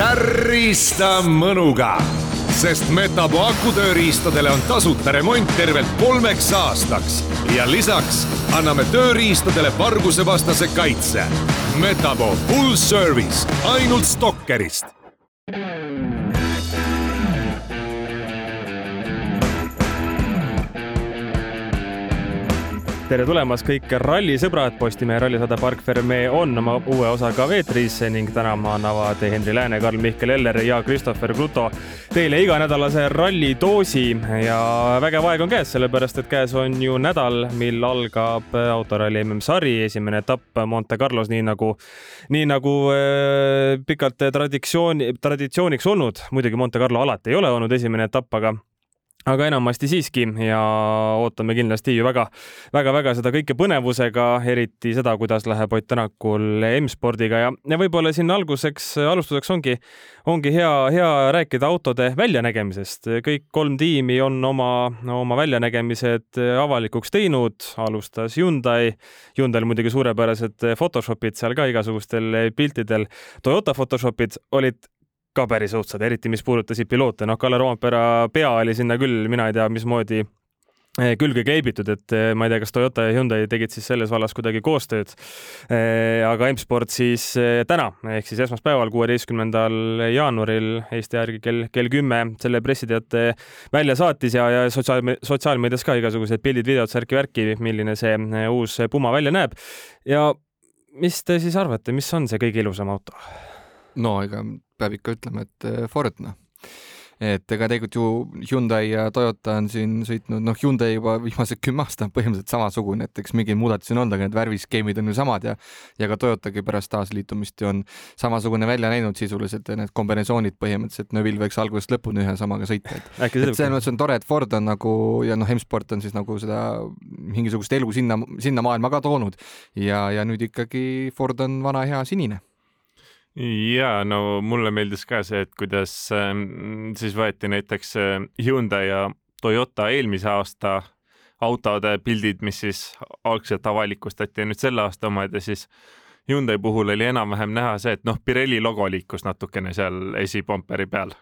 tärista mõnuga, sest Metapo akutööriistadele on tasuta remont tervelt kolmeks aastaks ja lisaks anname tööriistadele vargusevastase kaitse. Metapo full service ainult Stalkerist tere tulemast kõik rallisõbrad, Postimehe Rallisada Park Ferme on oma uue osaga veetris ning täna annavad Henri Lääne, Karl-Mihkel Eller ja Christopher Gruto teile iganädalase rallidoosi ja vägev aeg on käes, sellepärast et käes on ju nädal, mil algab autoralli MM-sari esimene etapp Monte Carlos, nii nagu, nii nagu äh, pikalt traditsiooni, traditsiooniks olnud. muidugi Monte Carlo alati ei ole olnud esimene etapp, aga aga enamasti siiski ja ootame kindlasti ju väga, väga-väga seda kõike põnevusega, eriti seda, kuidas läheb Ott Tänakul M-spordiga ja, ja võib-olla siin alguseks, alustuseks ongi, ongi hea, hea rääkida autode väljanägemisest. kõik kolm tiimi on oma, oma väljanägemised avalikuks teinud, alustas Hyundai, Hyundai'l muidugi suurepärased Photoshopid seal ka igasugustel piltidel. Toyota Photoshopid olid ka päris õudsad, eriti mis puudutasid piloote, noh, Kalle Roompere pea oli sinna küll, mina ei tea, mismoodi eh, külge kleibitud, et eh, ma ei tea, kas Toyota ja Hyundai tegid siis selles vallas kuidagi koostööd. Eh, aga M-sport siis täna ehk siis esmaspäeval, kuueteistkümnendal jaanuaril Eesti järgi kell, kell kümme selle pressiteate välja saatis ja, ja sotsiaal, sotsiaalmeedias ka igasugused pildid, videod, särki-värki, milline see uus Puma välja näeb. ja mis te siis arvate, mis on see kõige ilusam auto? No ega peab ikka ütlema, et eh, Ford noh. Et ega tegelikult ju Hyundai ja Toyota on siin sõitnud, noh, Hyundai juba viimased kümme aastat on põhimõtteliselt samasugune, et eks mingeid muudatusi on olnud, aga need värviskeemid on ju samad ja ja ka Toyotagi pärast taasliitumist ju on samasugune välja näinud sisuliselt ja need kombinesoonid põhimõtteliselt, Neville võiks algusest lõpuni ühe samaga sõita, et et selles mõttes on tore, et Ford on nagu ja noh, M-sport on siis nagu seda mingisugust elu sinna, sinna maailma ka toonud. Ja, ja nüüd ikkagi Ford on vana hea sinine ja no mulle meeldis ka see, et kuidas äh, siis võeti näiteks äh, Hyundai ja Toyota eelmise aasta autode pildid, mis siis algselt avalikustati ja nüüd selle aasta omad ja siis Hyundai puhul oli enam-vähem näha see, et noh, Pirelli logo liikus natukene seal esipumperi peal.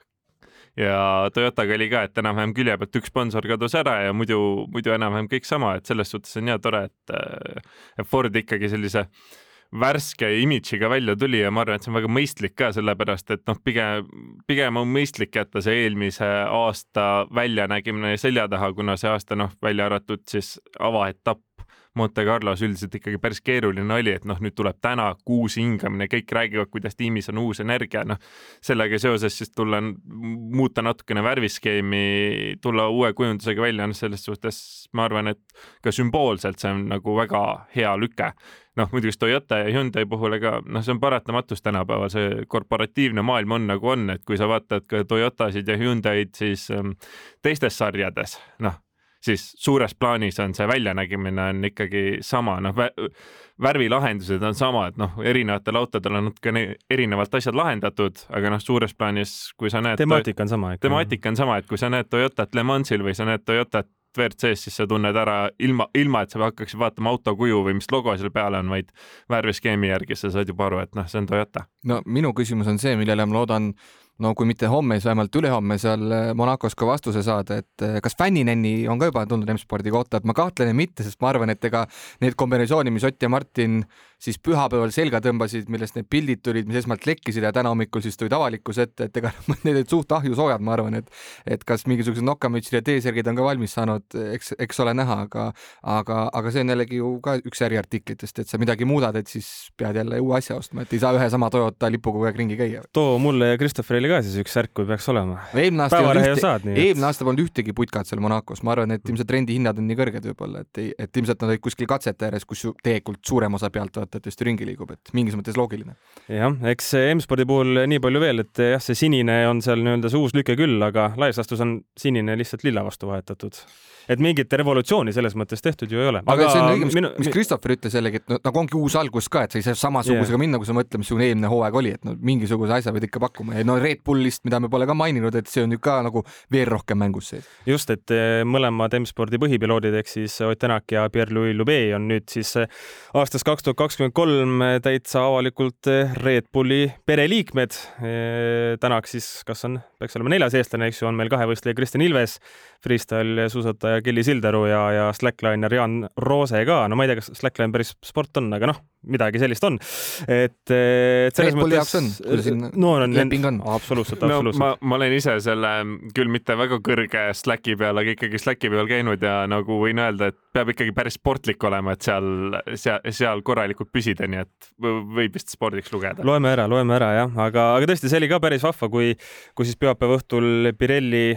ja Toyotaga oli ka, et enam-vähem külje pealt üks sponsor kadus ära ja muidu, muidu enam-vähem kõik sama, et selles suhtes on hea tore, et äh, Ford ikkagi sellise äh, värske imidžiga välja tuli ja ma arvan, et see on väga mõistlik ka, sellepärast et noh, pigem, pigem on mõistlik jätta see eelmise aasta väljanägimine selja taha, kuna see aasta noh, välja arvatud siis avaetapp Monte Carlos üldiselt ikkagi päris keeruline oli, et noh, nüüd tuleb täna uus hingamine, kõik räägivad, kuidas tiimis on uus energia, noh sellega seoses siis tulla, muuta natukene värviskeemi, tulla uue kujundusega välja, noh selles suhtes ma arvan, et ka sümboolselt see on nagu väga hea lüke noh, muidugi Toyota ja Hyundai puhul, ega noh, see on paratamatus tänapäeval, see korporatiivne maailm on nagu on, et kui sa vaatad ka Toyotasid ja Hyundai'd, siis ähm, teistes sarjades, noh, siis suures plaanis on see väljanägimine on ikkagi sama, noh, värvilahendused on samad, noh, erinevatel autodel on natukene erinevalt asjad lahendatud, aga noh, suures plaanis, kui sa näed temaatika on sama temaatika on sama, et kui sa näed Toyotat Le Mansil või sa näed Toyotat WRC-s, siis sa tunned ära ilma, ilma et sa hakkaksid vaatama auto kuju või mis logo seal peal on, vaid värviskeemi järgi sa saad juba aru, et noh, see on Toyota. no minu küsimus on see, millele ma loodan no kui mitte homme, siis vähemalt ülehomme seal eh, Monacos ka vastuse saada, et eh, kas fänninänni on ka juba tulnud M-spordi kohta, et ma kahtlen mitte, sest ma arvan, et ega need kombinatsioonid, mis Ott ja Martin siis pühapäeval selga tõmbasid, millest need pildid tulid, mis esmalt lekkisid ja täna hommikul siis tulid avalikkuse ette, et ega need olid suht ahjusoojad, ma arvan, et et kas mingisugused nokamütsid ja T-särgid on ka valmis saanud, eks, eks ole näha, aga aga, aga see on jällegi ju ka üks äriartiklitest, et sa midagi muudad, et siis pead jälle uue asja ostma, et ei saa ühe sama Toyota lipuga kogu aeg ringi käia. too mulle ja Christopherile ka siis üks särk, kui peaks olema. eelmine aasta ei olnud ühte, eelmine aasta polnud ühtegi putkat seal Monacos, ma arvan, et ilmselt rendihinnad on nii kõrged võib-olla, et ei, et ilmselt nad olid kuskil katsete ääres, kus ju tegelikult suurem osa pealtvaatajatest ju ringi liigub et mingis mõttes loogiline. jah, eks M-spordi puhul nii palju veel, et jah, see sinine on seal nii-öelda see uus lüke küll, aga laias laastus on sinine lihtsalt lilla vastu vahetatud et mingit revolutsiooni selles mõttes tehtud ju ei ole. aga see on õige, mis minu... mis Christopher ütles jällegi, et no, nagu ongi uus algus ka, et sa ei saa samasugusega yeah. minna, kui sa mõtled, missugune eelmine hooaeg oli, et no mingisuguse asja pead ikka pakkuma ja no Red Bullist, mida me pole ka maininud, et see on ju ka nagu veel rohkem mängus sees. just, et eh, mõlemad M-spordi põhipiloodid ehk siis Ott Tänak ja Pierre-Louis Loubet on nüüd siis eh, aastast kaks tuhat kakskümmend kolm täitsa avalikult eh, Red Bulli pereliikmed. Tänak siis, kas on, peaks olema neljas eestlane, eks ju, on meil kahevõistleja Kristjan Ilves, freestyle suusataja Kelly Sildaru ja, ja slackliner Jaan Roose ka. no ma ei tea, kas slackline päris sport on, aga noh, midagi sellist on. et, et selles Red mõttes. on, kui siin no, on, leping on. absoluutselt, absoluutselt no,. ma, ma olen ise selle küll mitte väga kõrge Slacki peal, aga ikkagi Slacki peal käinud ja nagu võin öelda, et peab ikkagi päris sportlik olema, et seal, seal, seal korralikult püsida, nii et võib vist spordiks lugeda. loeme ära, loeme ära jah, aga, aga tõesti, see oli ka päris vahva, kui, kui siis pühapäeva õhtul Pirelli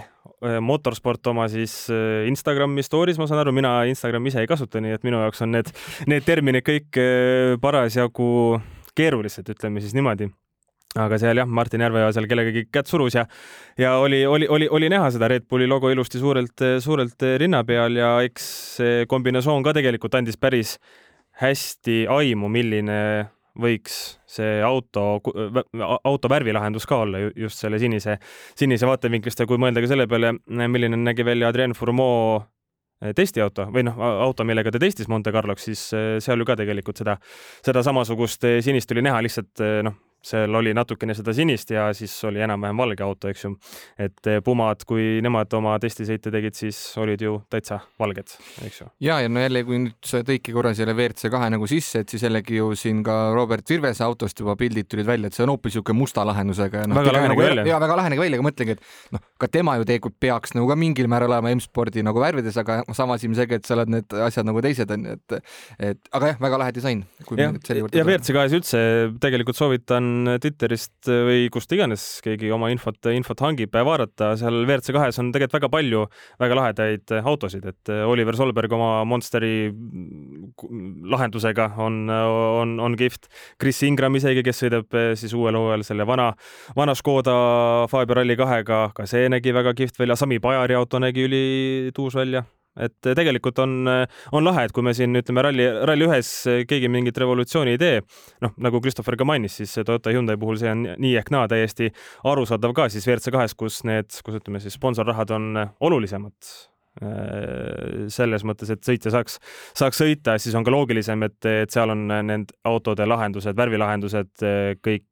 Äh, motorsport oma siis äh, Instagrami story's, ma saan aru, mina Instagrami ise ei kasuta, nii et minu jaoks on need, need terminid kõik äh, parasjagu keerulised, ütleme siis niimoodi. Aga seal jah, Martin Järveoja seal kellegagi kätt surus ja ja oli, oli, oli, oli näha seda Red Bulli logo ilusti suurelt, suurelt rinna peal ja eks see kombinatsioon ka tegelikult andis päris hästi aimu, milline võiks see auto, auto värvilahendus ka olla just selle sinise, sinise vaatevinklist ja kui mõelda ka selle peale, milline nägi välja Adrien Fourmeau testiauto või noh, auto, millega ta testis Monte Carloks, siis eh, seal ju ka tegelikult seda, seda samasugust eh, sinist oli näha, lihtsalt noh, seal oli natukene seda sinist ja siis oli enam-vähem valge auto, eks ju. et eh, Pumad, kui nemad oma testisõite tegid, siis olid ju täitsa valged, eks ju. ja, ja no jälle, kui nüüd sa tõidki korra selle WRC kahe nagu sisse, et siis jällegi ju siin ka Robert Virvese autost juba pildid tulid välja, et see on hoopis niisugune musta lahendusega ja noh, väga lahe nägi välja. ja väga lahe nägi välja, aga mõtlengi, et noh, ka tema ju tegelikult peaks nagu ka mingil määral olema M-spordi nagu värvides, aga samas ilmselge, et seal on need asjad nagu teised on ju, et et aga jah, väga lahe disain. ja, ja WRC kahes üldse tegelikult soovitan Twitterist või kust iganes keegi oma infot, infot hangib, vaadata, seal WRC kahes on tegelikult väga palju väga lahedaid autosid, et Oliver Solberg oma Monsteri lahendusega on, on, on kihvt. Chris Ingram isegi, kes sõidab siis uuel hooajal selle vana, vana Škoda Fabia Rally kahega, ka see nägi väga kihvt välja, Sami Pajari auto nägi ülituus välja et tegelikult on, on lahe, et kui me siin ütleme ralli, ralli ühes keegi mingit revolutsiooni ei tee, noh, nagu Christopher ka mainis, siis Toyota Hyundai puhul see on nii ehk naa täiesti arusaadav ka siis WRC kahes, kus need, kus ütleme siis sponsorrahad on olulisemad selles mõttes, et sõitja saaks, saaks sõita, siis on ka loogilisem, et, et seal on need autode lahendused, värvilahendused kõik Eh,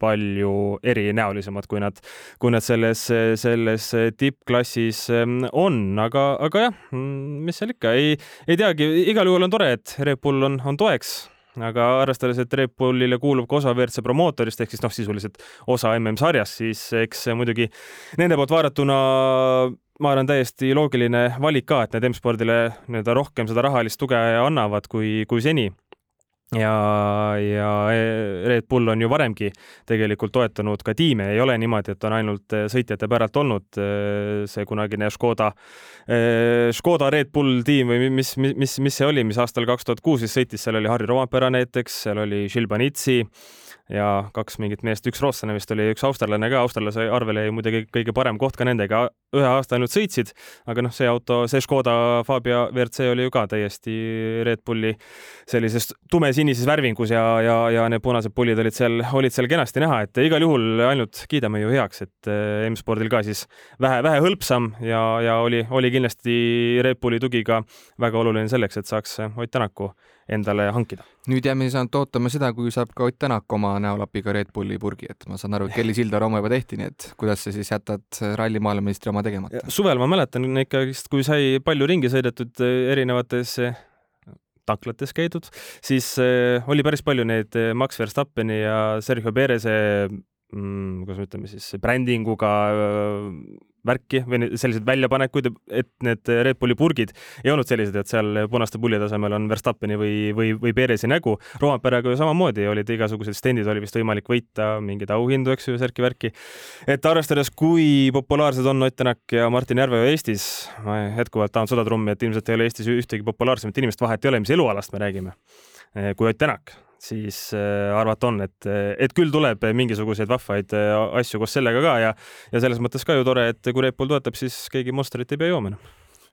palju erinäolisemad, kui nad, kui nad selles, selles tippklassis ehm, on, aga, aga jah, mm, mis seal ikka, ei, ei teagi, igal juhul on tore, et Red Bull on, on toeks. Aga arvestades, et Red Bullile kuulub ka osa WRC promootorist ehk siis noh, sisuliselt osa MM-sarjast, siis eks muidugi nende poolt vaadatuna ma arvan, täiesti loogiline valik ka, et need M-spordile nii-öelda rohkem seda rahalist tuge annavad kui, kui seni ja, ja Red Bull on ju varemgi tegelikult toetanud ka tiime, ei ole niimoodi, et on ainult eh, sõitjate päralt olnud eh, see kunagine Škoda, eh, Škoda Red Bull tiim või mis, mis, mis, mis see oli, mis aastal kaks tuhat kuus siis sõitis, seal oli Harri Romapera näiteks, seal oli Šilbanitsi ja kaks mingit meest, üks rootslane vist oli, üks austerlane ka, austerlase arvele jäi muidugi kõige parem koht ka nendega, ühe aasta ainult sõitsid, aga noh, see auto, see Škoda Fabia WRC oli ju ka täiesti Red Bulli sellises tumesinises värvingus ja, ja, ja need punased pullid olid seal, olid seal kenasti näha, et igal juhul ainult kiidame ju heaks, et eh, M-spordil ka siis vähe, vähe hõlpsam ja, ja oli, oli kindlasti Red Bulli tugi ka väga oluline selleks, et saaks Ott Tänaku endale hankida. nüüd jääme siis ainult ootama seda, kui saab ka Ott Tänak oma näolapiga Red Bulli purgi, et ma saan aru, et Kelly Sildaru oma juba tehti, nii et kuidas sa siis jätad ralli maailmameistri oma tegemata? suvel ma mäletan ikkagist, kui sai palju ringi sõidetud eh, erinevates eh, tanklates käidud, siis äh, oli päris palju neid Max Verstappeni ja Sergio Perez'e mm, kuidas me ütleme siis, brändinguga äh, värki või selliseid väljapanekuid, et need Red Bulli purgid ei olnud sellised, et seal punaste pullide asemel on Verstappeni või, või, või Perezi nägu. Roomperega ju samamoodi olid igasugused stendid, oli vist võimalik võita mingeid auhindu, eks ju, särki-värki. et arvestades, kui populaarsed on Ott Tänak ja Martin Järveoja Eestis, ma jätkuvalt tahan sudatrummi, et ilmselt ei ole Eestis ühtegi populaarsemat inimest, vahet ei ole, mis elualast me räägime, kui Ott Tänak siis äh, arvata on, et, et küll tuleb mingisuguseid vahvaid äh, asju koos sellega ka ja, ja selles mõttes ka ju tore, et kui Red Bull toetab, siis keegi Monsterit ei pea jooma enam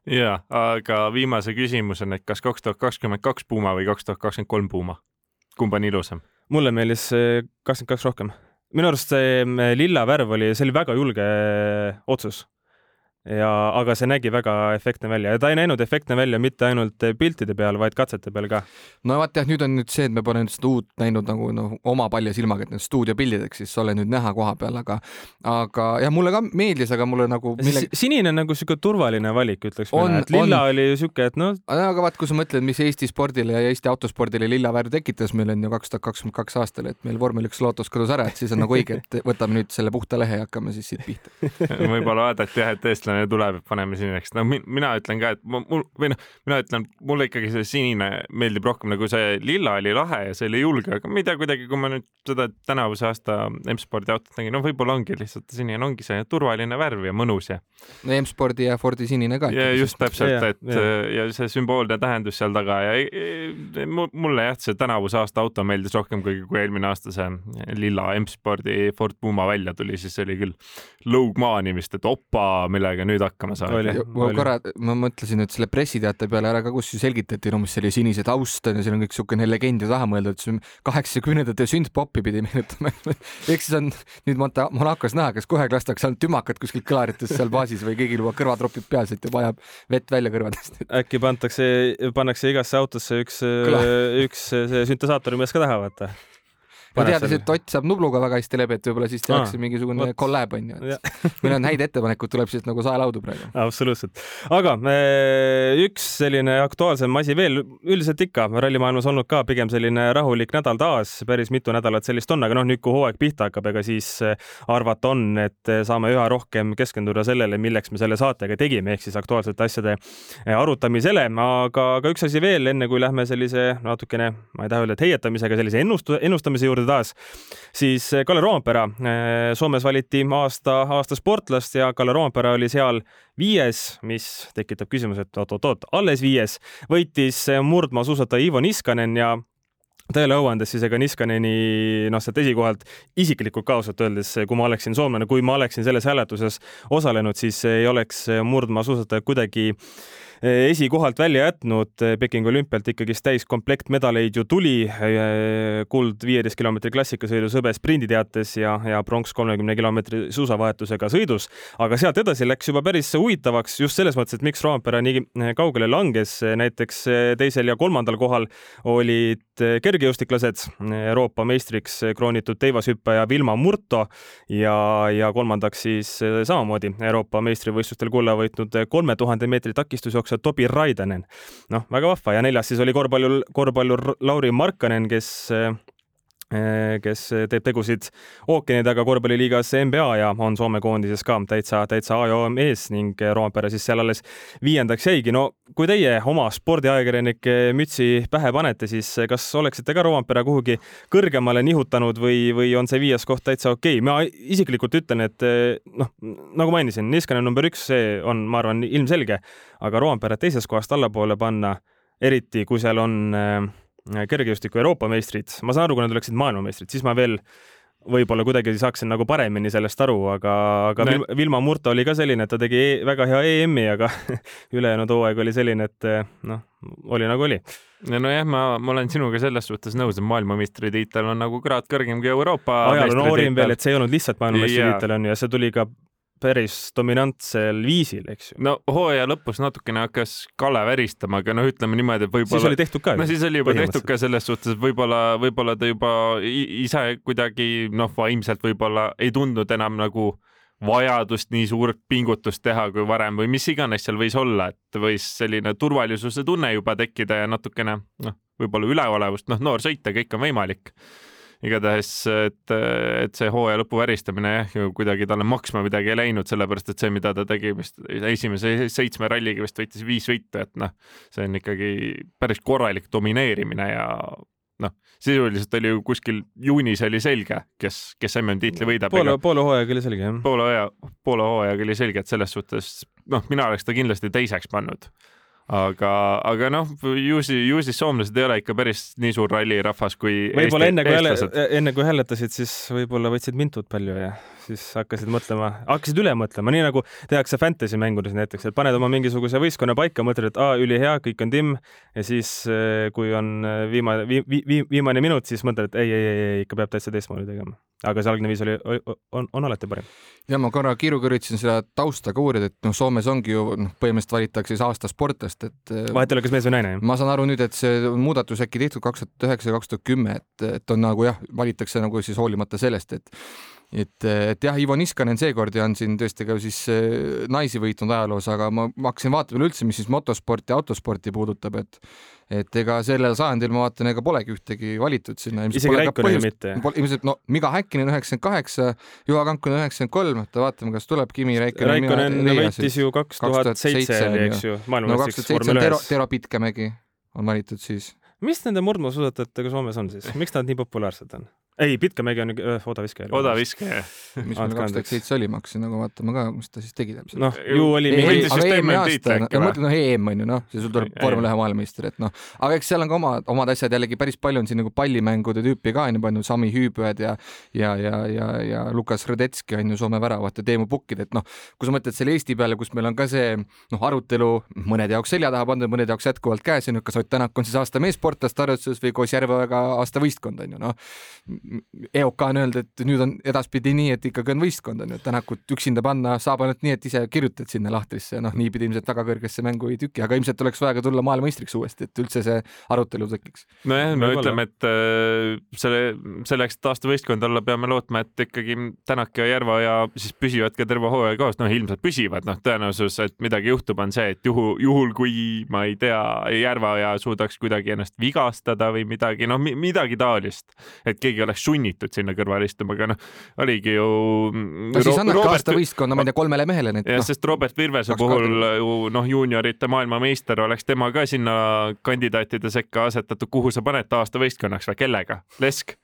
ja, aga viimase küsimusena, et kas kaks tuhat kakskümmend kaks Puma või kaks tuhat kakskümmend kolm Puma, kumb on ilusam? mulle meeldis kakskümmend kaks rohkem. minu arust see lilla värv oli, see oli väga julge otsus ja, aga see nägi väga efektne välja ja ta ei näinud efektne välja mitte ainult piltide peal, vaid katsete peal ka. no vaat jah, nüüd on nüüd see, et me pole nüüd seda uut näinud nagu noh, oma palja silmaga, et need stuudiopildideks siis ole nüüd näha koha peal, aga aga jah, mulle ka meeldis, aga mulle nagu millegi... sinine on nagu sihuke turvaline valik, ütleks mina, et lilla on. oli sihuke, et noh. aga vaat, kui sa mõtled, mis Eesti spordile ja Eesti autospordile lilla värv tekitas, meil on ju kaks tuhat kakskümmend kaks aastal, et meil vormel üks lootus kadus ära, et siis on nagu õige, et võtame nüüd selle puhta lehe ja hakkame siis siit pihta võib-olla vaadati jah, et eestlane eestlane tuleb, paneme siniseks. no mina ütlen ka, et mul või noh, mina ütlen, mulle ikkagi see sinine meeldib rohkem, nagu see lilla oli lahe ja see oli julge, aga ma ei tea kuidagi, kui ma nüüd seda tänavuse aasta M-spordi autot nägin, no võib-olla ongi lihtsalt sinine ongi see turvaline värv ja mõnus ja. no M-spordi ja Fordi sinine ka. ja just täpselt, et ja. ja see sümboolne tähendus seal taga ja mulle jah, see tänavuse aasta auto meeldis rohkem kui, kui eelmine aasta see lilla M-spordi Ford Puma välja tuli, siis oli küll lõug maani vist, et opa, millega nüüd hakkama saada. ma korra, ma mõtlesin nüüd selle pressiteate peale ära ka, kus ju selgitati, no mis see oli, sinised aust on ja siin on kõik niisugune legend ju taha mõeldud, kaheksakümnendate sündpopi pidi meenutama ehk siis on nüüd Monta-, Monacos näha, kas kohe lastakse ainult tümakat kuskil kõlarites seal baasis või kõigil juba kõrvatropid peas, et juba ajab vett välja kõrvadest. äkki pantakse, pannakse igasse autosse üks, üks see süntesaatori mees ka taha, vaata ma teades, et Ott saab Nubluga väga hästi läbi, et võib-olla siis tehakse mingisugune kolläb onju, et meil on häid ettepanekuid, tuleb siis nagu saelaudu praegu. absoluutselt, aga üks selline aktuaalsem asi veel, üldiselt ikka rallimaailmas olnud ka pigem selline rahulik nädal taas, päris mitu nädalat sellist on, aga noh, nüüd kui hooaeg pihta hakkab, ega siis eh, arvata on, et saame üha rohkem keskenduda sellele, milleks me selle saatega tegime, ehk siis aktuaalsete asjade eh, arutamisele, aga, aga üks asi veel, enne kui lähme sellise natukene, ma ei taha öelda, et heietamisega sellise ennustu-, ennustamise juurde taas, siis eh, Kalle Roompere, eh, Soomes valiti aasta, aasta sportlast ja Kalle Roompere oli seal viies, mis tekitab küsimuse, et oot-oot-oot, alles viies, võitis eh, murdmaasuusataja Ivo Niskanen ja tõele au andes siis ega Niskaneni noh, sealt esikohalt isiklikult ka ausalt öeldes, kui ma oleksin soomlane, kui ma oleksin selles hääletuses osalenud, siis ei oleks murdmaasuusataja kuidagi äh, esikohalt välja jätnud. Eh, Pekingi olümpialt ikkagist täiskomplekt medaleid ju tuli. Eh, kuld viieteist kilomeetri klassikasõidus hõbe sprinditeates ja, ja pronks kolmekümne kilomeetri suusavahetusega sõidus. aga sealt edasi läks juba päris huvitavaks just selles mõttes, et miks Roompere nii kaugele langes. näiteks teisel ja kolmandal kohal olid kergejõustiklased, Euroopa meistriks kroonitud teivashüppaja Vilma Murto ja, ja kolmandaks siis samamoodi Euroopa meistrivõistlustel kulla võitnud kolme tuhande meetri takistusjooks jooksja Tobi Raidanen. noh, väga vahva ja neljas siis oli korvpallur, korvpallur Lauri Markkanen, kes Eh, kes teeb tegusid ookeani taga korvpalliliigas NBA ja on Soome koondises ka täitsa, täitsa A ja O ees ning Roompere siis seal alles viiendaks jäigi. no kui teie oma spordiajakirjanike mütsi pähe panete, siis kas oleksite ka Roompere kuhugi kõrgemale nihutanud või, või on see viies koht täitsa okei okay.? ma isiklikult ütlen, et noh, nagu mainisin, Niskanen number üks, see on, ma arvan, ilmselge, aga Roompere teisest kohast allapoole panna, eriti kui seal on äh, kergejõustiku Euroopa meistrid, ma saan aru, kui nad oleksid maailmameistrid, siis ma veel võib-olla kuidagi saaksin nagu paremini sellest aru, aga, aga no. Vilma Murto oli ka selline, et ta tegi e väga hea EM-i, aga ülejäänud hooaeg oli selline, et noh, oli nagu oli. nojah, ma, ma olen sinuga selles suhtes nõus, et maailmameistritiitel on nagu kraad kõrgem kui Euroopa ajaloo noorim veel, et see ei olnud lihtsalt maailmameistritiitel on ju, ja see tuli ka päris dominantsel viisil, eks ju. no hooaja lõpus natukene hakkas Kalle väristama, aga noh, ütleme niimoodi, et võib-olla. siis oli tehtud ka. no siis oli juba tehtud ka selles suhtes, et võib-olla, võib-olla ta juba ise kuidagi noh, vaimselt võib-olla ei tundnud enam nagu vajadust nii suurt pingutust teha kui varem või mis iganes seal võis olla, et võis selline turvalisuse tunne juba tekkida ja natukene noh, võib-olla üleolevust, noh, noor sõita, kõik on võimalik igatahes, et, et see hooaja lõpu väristamine jah, kuidagi talle maksma midagi ei läinud, sellepärast et see, mida ta tegi vist esimese seitsme ralliga vist võitis viis võitu, et noh, see on ikkagi päris korralik domineerimine ja noh, sisuliselt oli ju kuskil juunis oli selge, kes, kes MM-tiitli võidab. poole, poole hooajaga oli selge, jah. poole hooaja, poole hooajaga oli selge, et selles suhtes noh, mina oleks ta kindlasti teiseks pannud aga, aga noh, ju siis, ju siis soomlased ei ole ikka päris nii suur rallirahvas kui võib-olla enne kui enne kui hääletasid, siis võib-olla võtsid mintud palju ja siis hakkasid mõtlema, hakkasid üle mõtlema, nii nagu tehakse fantasy mängudes näiteks, et paned oma mingisuguse võistkonna paika, mõtled, et aa, ülihea, kõik on timm ja siis kui on viimane vi,, vi, viimane minut, siis mõtled, et ei, ei, ei, ei, ikka peab täitsa teistmoodi tegema. aga see algne viis oli, on, on alati parim. ja ma korra kiiruga üritasin seda tausta ka uurida, et noh, Soomes ongi ju noh, põhimõtteliselt valitakse siis aasta sportlast, et vahet ei ole, kas mees või naine. ma saan aru nüüd, et see muudatus äkki tehtud kaks tuhat üheksa ja kaks tuhat kümme, et, et on nagu jah, valitakse nagu siis hoolimata sellest, et et, et jah, Ivo Niskanen seekord ja on siin tõesti ka siis äh, naisi võitnud ajaloos, aga ma, hakkasin vaatama üleüldse, mis siis motosporti autosporti puudutab, et et ega sellel sajandil ma vaatan, ega polegi ühtegi valitud sinna. isegi Raikkonen mitte? ilmselt no Miga Häkkinen üheksakümmend kaheksa, Juha Kankunen üheksakümmend kolm, et vaatame, kas tuleb Kimi Raikkonen. Raikkonen võitis ju kaks tuhat seitse, eks ju. no tuhat seitse on Tero, Tero Pitkämägi on valitud siis. mis nende murdmaasuusatajatega Soomes on siis, miks nad nii populaarsed on? Ei, Pitkämägi on äh, odaviskaja. odaviskaja. mis meil kaks tuhat seitse oli, ma hakkasin nagu vaatama ka, mis ta siis tegi täpselt. noh, ju oli mingi. aasta, no ma mõtlen, noh, EM on ju noh, see sul tuleb vormel ühe maailmameister, et noh, aga eks seal on ka oma, omad asjad jällegi päris palju on siin nagu pallimängude tüüpi ka on ju pannud, Sami Hüübööd ja ja, ja, ja, ja Lukas Radetski on ju Soome väravat ja Teemu Pukkid, et noh, kui sa mõtled selle Eesti peale, kus meil on ka see noh, arutelu mõnede jaoks selja taha pandud, mõnede jaoks jätkuvalt käes on ju, kas Ott Tänak on siis aasta meessportlast arvestuses või koos Järveojaga aasta võistkond on ju noh EOK on öelnud, et nüüd on edaspidi nii, et ikkagi on võistkond on ju, Tänakut üksinda panna saab ainult nii, et ise kirjutad sinna lahtrisse, noh, niipidi ilmselt väga kõrgesse mängu ei tüki, aga ilmselt oleks vaja ka tulla maailmameistriks uuesti, et üldse see arutelu tekiks. nojah, me ütleme, et äh, selle, selleks, et aasta võistkond olla, peame lootma, et ikkagi Tänak ja Järveoja siis püsivad ka terve hooaja koos, noh, ilmselt püsivad, noh, tõenäosus, et midagi juhtub, on see, et juhul, juhul kui ma ei tea, Järveoja suudaks kuidagi ennast vigastada või midagi, noh, midagi taolist, et keegi oleks sunnitud sinna kõrvale istuma, aga noh, oligi ju. no siis annabki Robert... aasta võistkonna, ma ei tea, kolmele mehele nüüd. jah no., sest Robert Virvese puhul ju noh, juuniorite maailmameister oleks tema ka sinna kandidaatide sekka asetatud, kuhu sa paned aasta võistkonnaks või kellega? Lesk?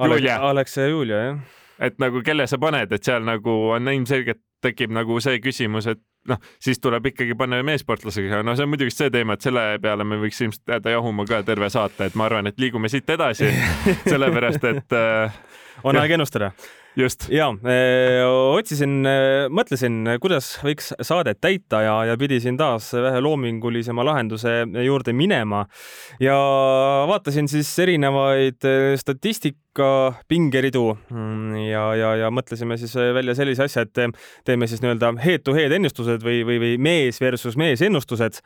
Julia? Ja Julia, jah. et nagu kelle sa paned, et seal nagu on ilmselgelt tekib nagu see küsimus, et noh, siis tuleb ikkagi panna meessportlasega, no see on muidugi see teema, et selle peale me võiks ilmselt jääda jahuma ka terve saate, et ma arvan, et liigume siit edasi. Sellepärast et äh, on aeg ennustada just. ja otsisin, mõtlesin, kuidas võiks saadet täita ja, ja pidisin taas vähe loomingulisema lahenduse juurde minema ja vaatasin siis erinevaid statistika pingeridu mm, ja, ja, ja mõtlesime siis välja sellise asja, et teeme siis nii-öelda head-to-head ennustused või, või, või mees versus mees ennustused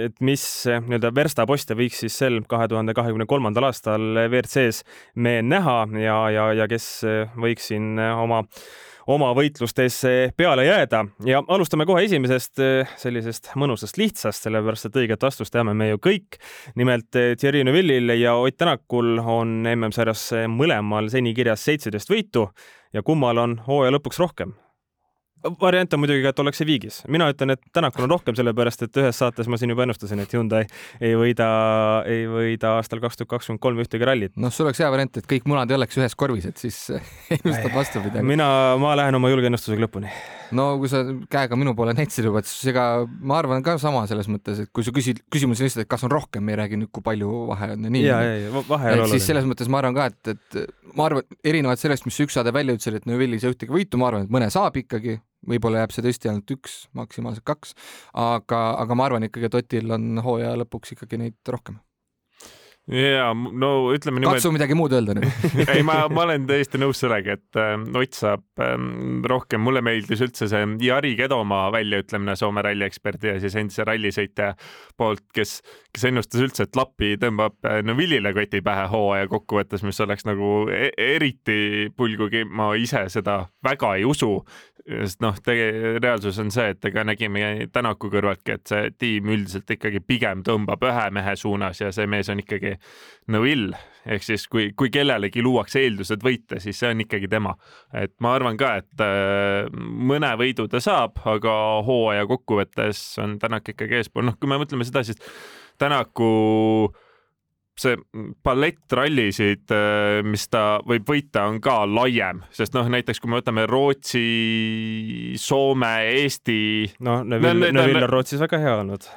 et mis eh, nii-öelda verstaposte võiks siis sel kahe tuhande kahekümne kolmandal aastal WRC-s me näha ja, ja, ja kes eh, võiks siin eh, oma oma võitlustes peale jääda ja alustame kohe esimesest sellisest mõnusast lihtsast, sellepärast et õiget vastust teame me ju kõik. nimelt Thierry Neuvillil ja Ott Tänakul on MM-sarjas mõlemal seni kirjas seitseteist võitu ja kummal on hooaja lõpuks rohkem variant on muidugi ka, et ollakse viigis. mina ütlen, et Tänakul on rohkem, sellepärast et ühes saates ma siin juba ennustasin, et Hyundai ei võida, ei võida aastal kaks tuhat kakskümmend kolm ühtegi rallit. noh, see oleks hea variant, et kõik munad ei oleks ühes korvis, et siis ennustad vastupidi. mina, ma lähen oma julge ennustusega lõpuni. no kui sa käega minu poole näitasid juba, et siis ega ma arvan ka sama selles mõttes, et kui sa küsid, küsimus on lihtsalt, et kas on rohkem, ei räägi nüüd, kui palju vahe on ja nii. ja, ja, vahe ei ole oluline. selles mõttes ma arvan ka, et, et ma arvan, erinevalt sellest, mis üks saade välja ütles, et Neuvilli ei ühtegi võitu, ma arvan, et mõne saab ikkagi võib-olla jääb see tõesti ainult üks, maksimaalselt kaks, aga, aga ma arvan ikkagi, et Otil on hooaja lõpuks ikkagi neid rohkem ja no ütleme niimoodi. katsu midagi muud öelda nüüd ei, ma, ma olen täiesti nõus sellega, et äh, Ott saab äh, rohkem, mulle meeldis üldse see Jari Kedomaa väljaütlemine Soome rallieksperdi ja siis endise rallisõitja poolt, kes, kes ennustas üldse, et Lappi tõmbab äh, Nevillile koti pähe hooaja kokkuvõttes, mis oleks nagu e eriti pull, kuigi ma ise seda väga ei usu, sest noh, reaalsus on see, et ega nägime Tänaku kõrvaltki, et see tiim üldiselt ikkagi pigem tõmbab ühe mehe suunas ja see mees on ikkagi Neville ehk siis kui, kui kellelegi luuakse eeldused võita, siis see on ikkagi tema. et ma arvan ka, et äh, mõne võidu ta saab, aga hooaja kokkuvõttes on Tänak ikkagi eespool, noh, kui me mõtleme seda, siis Tänaku see palett rallisid, äh, mis ta võib võita, on ka laiem, sest noh, näiteks kui me võtame Rootsi, Soome, Eesti. noh, Neville, Neville on Rootsis väga hea olnud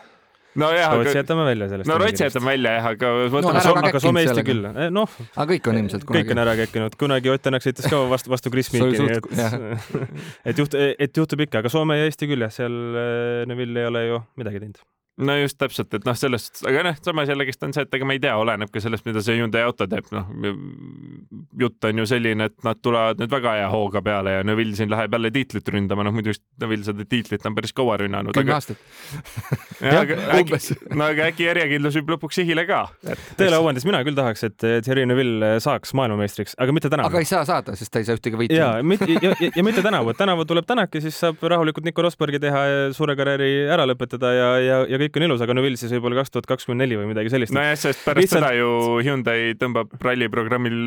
nojah, Rootsi aga jätame välja sellest. no Rootsi jätame välja jah, aga No võtame ära Soome- aga Soome Eesti küll, noh, aga kõik on ilmselt kõik on kunagi. ära käkkinud, kunagi Ott Tänak sõitis ka vastu, vastu oli Meeki, nii et, et juht, et juhtub ikka, aga Soome ja Eesti küll jah, seal äh, Neville ei ole ju midagi teinud. No just täpselt, et noh, sellest, aga noh, samas jällegist on see, et ega ma ei tea, oleneb ka sellest, mida see Hyundai auto teeb, noh. jutt on ju selline, et nad tulevad nüüd väga hea hooga peale ja Neville siin läheb jälle tiitlit ründama, noh muidu Neville seda tiitlit on päris kaua rünnanud. kümme aastat. no aga äkki järjekindlus viib lõpuks sihile ka. Tõele au andes mina küll tahaks, et Thierry Neville saaks maailmameistriks, aga mitte tänavu aga. ei saa saada, sest ta ei saa ühtegi võitu. ja, ja, ja, ja mitte tänavu, et tänavu tuleb Tänak ja siis saab rahulikult Nico Rosbergi teha ja suure karjääri ära lõpetada ja, ja, ja kõik on ilus, aga Neville siis võib-olla kaks tuhat kakskümmend neli või midagi sellist. nojah, sest pärast Lihtsalt- seda ju Hyundai tõmbab ralliprogrammil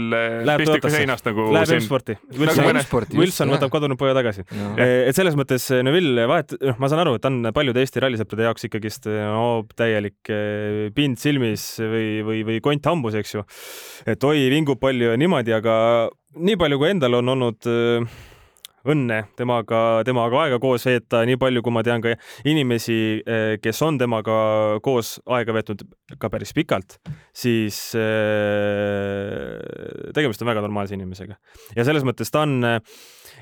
Läheb pistiku seinast nagu Läheb. M-sporti. Nagu Wilson. Wilson võtab kadunud poja tagasi. et selles mõttes Neville vahet, noh, ma saan aru, et ta on paljude Eesti rallisõprade jaoks ikkagist no, täielik eh, pind silmis või, või, või kont hambus, eks ju. et oi, vingub palju ja niimoodi, aga nii palju, kui endal on olnud eh, õnne temaga, temaga aega koos veeta, nii palju, kui ma tean ka inimesi, kes on temaga koos aega veetnud ka päris pikalt, siis eh, tegemist on väga normaalse inimesega. Ja selles mõttes ta on eh,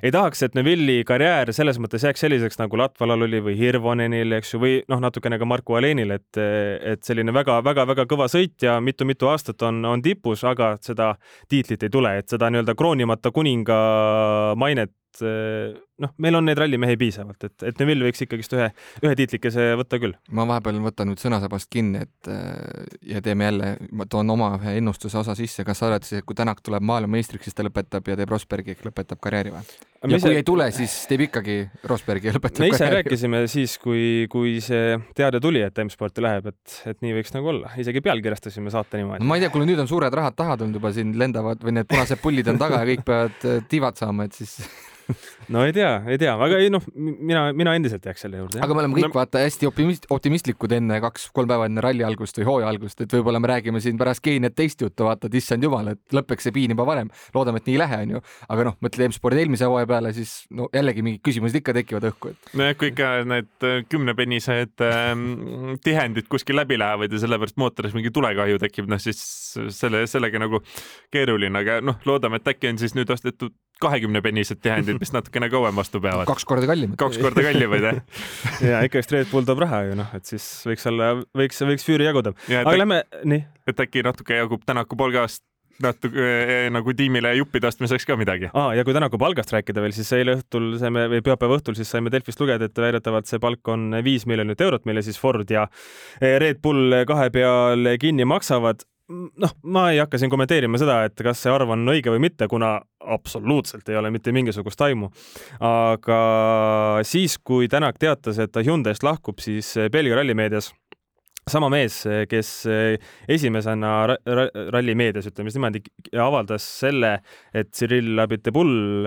ei tahaks, et Neville'i karjäär selles mõttes jääks selliseks nagu Latvalal oli või Hirvonenil, eks ju, või noh, natukene ka Marko Alenil, et, et selline väga-väga-väga kõva sõitja mitu-mitu aastat on, on tipus, aga seda tiitlit ei tule, et seda nii-öelda kroonimata kuninga mainet uh, noh, meil on neid rallimehi piisavalt, et, et Neville võiks ikkagist ühe, ühe tiitlikese võtta küll. ma vahepeal võtan nüüd sõnasabast kinni, et äh, ja teeme jälle, ma toon oma ühe ennustuse osa sisse, kas sa arvad siis, et kui Tänak tuleb maailmameistriks, siis ta lõpetab ja teeb Rosbergi ehk lõpetab karjääri või? ja kui ei tule, siis teeb ikkagi Rosbergi ja lõpetab me ise karjääri. rääkisime siis, kui, kui see teade tuli, et M-sporti läheb, et, et nii võiks nagu olla, isegi pealkirjastasime saate niimoodi no. ma ei tea, kuule nüüd on suured rahad taha tulnud juba siin lendavad või need punased pullid on taga ja kõik peavad äh, tiivad saama, et siis no ei tea, ei tea, aga ei noh, mina, mina endiselt jääks selle juurde. aga me oleme kõik No- no, vaata hästi optimist, optimistlikud enne kaks-kolm päeva enne ralli algust või hooaja algust, et võib-olla me räägime siin pärast Keeniat teist juttu, vaata, et issand jumal, et lõpeks see piin juba varem. loodame, et nii ei lähe, onju. aga noh, mõtle M-spordi eelmise hooaja peale, siis no jällegi mingid küsimused ikka tekivad õhku, et nojah, kui ikka need äh, kümnepennised ähm, tihendid kuskil läbi lähevad ja sellepärast mootoris mingi tulekahju tekib, noh siis selle, sellega nagu keeruline, aga noh, loodame, et äkki on siis nüüd ostetud kahekümnepennised tihendid, mis natukene kauem vastu peavad. kaks korda kallimad. kaks korda kallimad jah. ja ikkagist Red Bull toob raha ju noh, et siis võiks olla, võiks, võiks füüri jaguda. ja aga lähme, nii, et äkki natuke jagub Tänaku palgast natuke eh, nagu tiimile juppide ostmiseks ka midagi. aa ja kui Tänaku palgast rääkida veel, siis eile õhtul saime või pühapäeva õhtul siis saime Delfist lugeda, et väidetavalt see palk on viis miljonit eurot, mille siis Ford ja eh, Red Bull kahe peal kinni maksavad noh, ma ei hakka siin kommenteerima seda, et kas see arv on õige või mitte, kuna absoluutselt ei ole mitte mingisugust aimu. aga siis, kui Tänak teatas, et ta Hyundai'st lahkub, siis Belgia rallimeedias sama mees, kes esimesena ra- ra- rallimeedias, ütleme siis niimoodi, avaldas selle, et Cyril Abiteboul,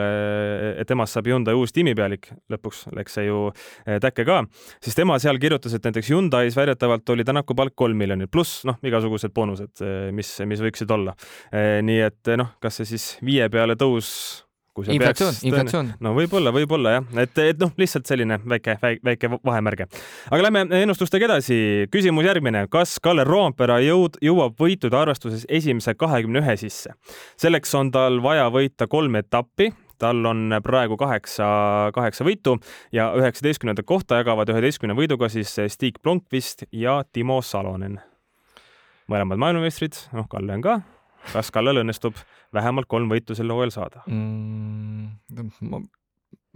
et temast saab Hyundai uus tiimipealik, lõpuks läks see ju eh, täkke ka, siis tema seal kirjutas, et näiteks Hyundai's väidetavalt oli Tänaku palk kolm miljonit pluss noh, igasugused boonused, mis, mis võiksid olla. nii et noh, kas see siis viie peale tõus kui see inflatsioon, peaks inflatsioon. no võib-olla, võib-olla jah, et, et noh, lihtsalt selline väike, väike, väike vahemärge. aga lähme ennustustega edasi. küsimus järgmine, kas Kalle Roompere jõud, jõuab võitude arvestuses esimese kahekümne ühe sisse? selleks on tal vaja võita kolm etappi tal on praegu kaheksa, kaheksa võitu ja üheksateistkümnendat kohta jagavad üheteistkümne võiduga siis Stig Blomqvist ja Timo Salonen. mõlemad maailmameistrid, noh, Kalle on ka. kas Kallel õnnestub vähemalt kolm võitu sel hooajal saada? mm,. ma,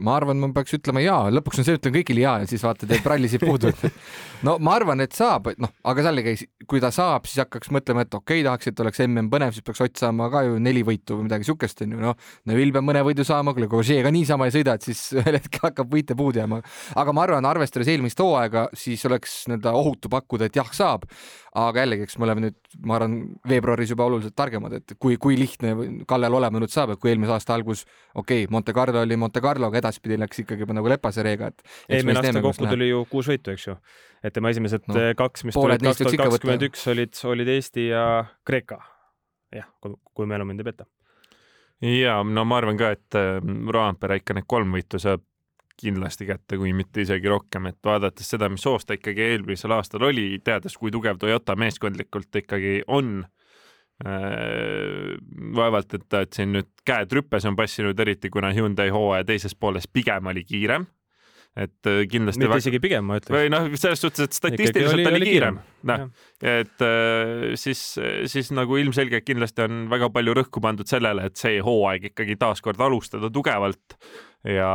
ma arvan, ma peaks ütlema jaa, lõpuks on see, ütlen kõigile jaa ja siis vaata, teeb rallisid puudu. no ma arvan, et saab, noh, aga jällegi, kui ta saab, siis hakkaks mõtlema, et okei okay,, tahaks, et oleks mm põnev, siis peaks Ott saama ka ju neli võitu või midagi siukest onju, noh. Neville peab mõne võidu saama, kui Legožee ka niisama ei sõida, et siis ühel hetkel hakkab võite puudu jääma. aga ma arvan, arvestades eelmist hooaega, siis oleks nii-öelda ohutu pakkuda, et jah, saab. Aga jällegi, eks me oleme nüüd, ma arvan, veebruaris juba oluliselt targemad, et kui, kui lihtne Kallel olema nüüd saab, et kui eelmise aasta algus, okei okay,, Monte Carlo oli Monte Carlo, aga edaspidi läks ikkagi juba nagu lepase reega, et. eelmine aasta kokku tuli ju kuus võitu, eks ju. et tema esimesed No, kaks, mis tulid kaks tuhat kakskümmend üks olid, olid Eesti ja Kreeka. jah, kui mälu mind ei peta. ja no ma arvan ka, et äh, Roompere ikka need kolm võitu saab kindlasti kätte, kui mitte isegi rohkem, et vaadates seda, mis hoos ta ikkagi eelmisel aastal oli, teades, kui tugev Toyota meeskondlikult ikkagi on äh,. vaevalt, et et siin nüüd käed rüppes on passinud, eriti kuna Hyundai hooaja teises pooles pigem oli kiirem et äh, kindlasti mitte väga... isegi pigem, ma ütleks. või noh, selles suhtes, et statistiliselt oli, oli, oli kiirem, noh, et äh, siis, siis nagu ilmselgelt kindlasti on väga palju rõhku pandud sellele, et see hooaeg ikkagi taaskord alustada tugevalt ja,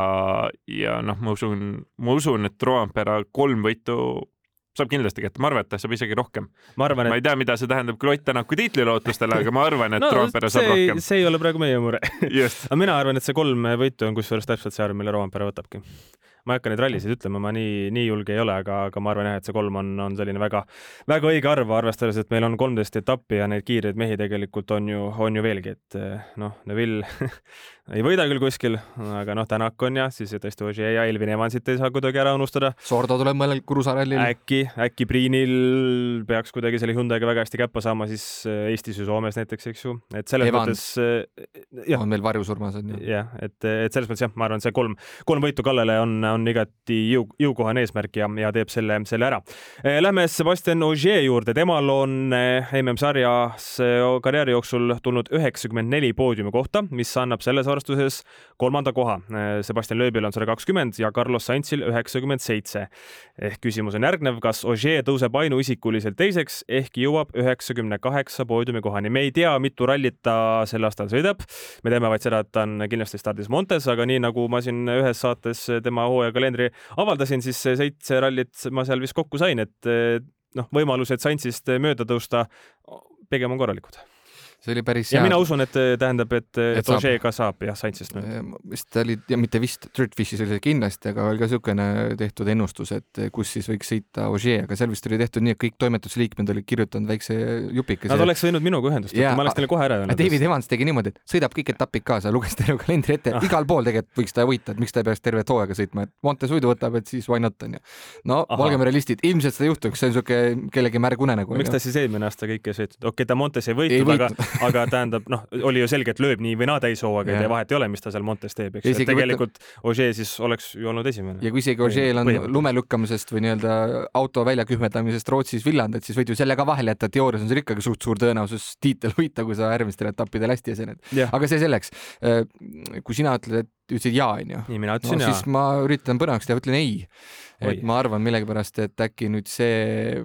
ja noh, ma usun, ma usun, et Roampere kolm võitu saab kindlasti kätte, ma arvan, et ta saab isegi rohkem. ma arvan, et ma ei tea, mida see tähendab küll Ott Tänaku tiitlilootustele, aga ma arvan, et no, Roampere saab rohkem. see ei ole praegu meie mure aga mina arvan, et see kolm võitu on kusjuures täpselt see arv, mille Roampere võtabki ma ei hakka neid rallisid ütlema, ma nii, nii julge ei ole, aga, aga ma arvan jah, et see kolm on, on selline väga, väga õige arv, arvestades, et meil on kolmteist etappi ja neid kiireid mehi tegelikult on ju, on ju veelgi, et noh, Neville ei võida küll kuskil, aga noh, Tänak on ja siis tõesti Ogier ja Elvin Evansit ei saa kuidagi ära unustada. Sordo tuleb mõnel Kurusa rallil. äkki, äkki Priinil peaks kuidagi selle Hyundai'ga väga hästi käppa saama siis äh, Eestis või Soomes näiteks, eks ju, et selles Evans mõttes. Äh, on veel varjusurmas on ju. jah, et, et selles mõttes jah, ma arvan, see kolm, kolm võitu Kallele on, on igati jõu, jõukohane eesmärk ja, ja teeb selle, selle ära. Äh, lähme Sebastian Ogier juurde, temal on MM-sarjas karjääri jooksul tulnud üheksakümmend neli poodiumi kohta, mis annab selles arvates arvestuses kolmanda koha. Sebastian Loebil on sada kakskümmend ja Carlos Sainzil üheksakümmend seitse. ehk küsimus on järgnev, kas Ogier tõuseb ainuisikuliselt teiseks ehk jõuab üheksakümne kaheksa poodiumi kohani. me ei tea, mitu rallit ta sel aastal sõidab. me teame vaid seda, et ta on kindlasti stardis Montes, aga nii nagu ma siin ühes saates tema hooajakalendri avaldasin, siis seitse rallit ma seal vist kokku sain, et noh, võimalused Sainzist mööda tõusta pigem on korralikud see oli päris ja hea. mina usun, et äh, tähendab, et, et, et Ožee ka saab jah, Saintsist nüüd. vist oli, ja mitte vist, Dirtfishis oli see kindlasti, aga oli ka niisugune tehtud ennustus, et kus siis võiks sõita Ožee, aga seal vist oli tehtud nii, et kõik toimetusliikmed olid kirjutanud väikse jupikese. Nad oleks võinud minuga ühendust võtta, ma oleks neile kohe ära öelnud. David Evans tegi niimoodi, et sõidab kõik etapid kaasa, luges terve kalendri ette ah., igal pool tegelikult võiks ta võita, et miks ta ei peaks tervet hooaega sõitma, et Monte sõidu võtab, et siis why not onju. no Aha. olgem realistid, ilmselt seda juhtuks, see on niisugune kellegi märg unenägu. miks ta siis eelmine aasta kõike ei sõitnud, okei okay,, ta Montes ei võitnud, aga, aga tähendab, noh, oli ju selge, et lööb nii või naa täishooaega, ei tee vahet ei ole, mis ta seal Montes teeb, eks ju, et tegelikult. Ogier siis oleks ju olnud esimene. ja kui isegi Ogier'l on lume lükkamisest või nii-öelda auto väljakühmetamisest Rootsis villand, et siis võid ju selle ka vahele jätta, teoorias on sul ikkagi suht suur tõenäosus tiitel võita, kui sa järgmistel etappidel hästi esined. aga see selleks. Äh, kui sina ütled, et ütlesid jaa, onju. nii, mina ütlesin no, jaa. siis ma üritan põnevaks teha, ütlen ei. et ma arvan millegipärast, et äkki nüüd see,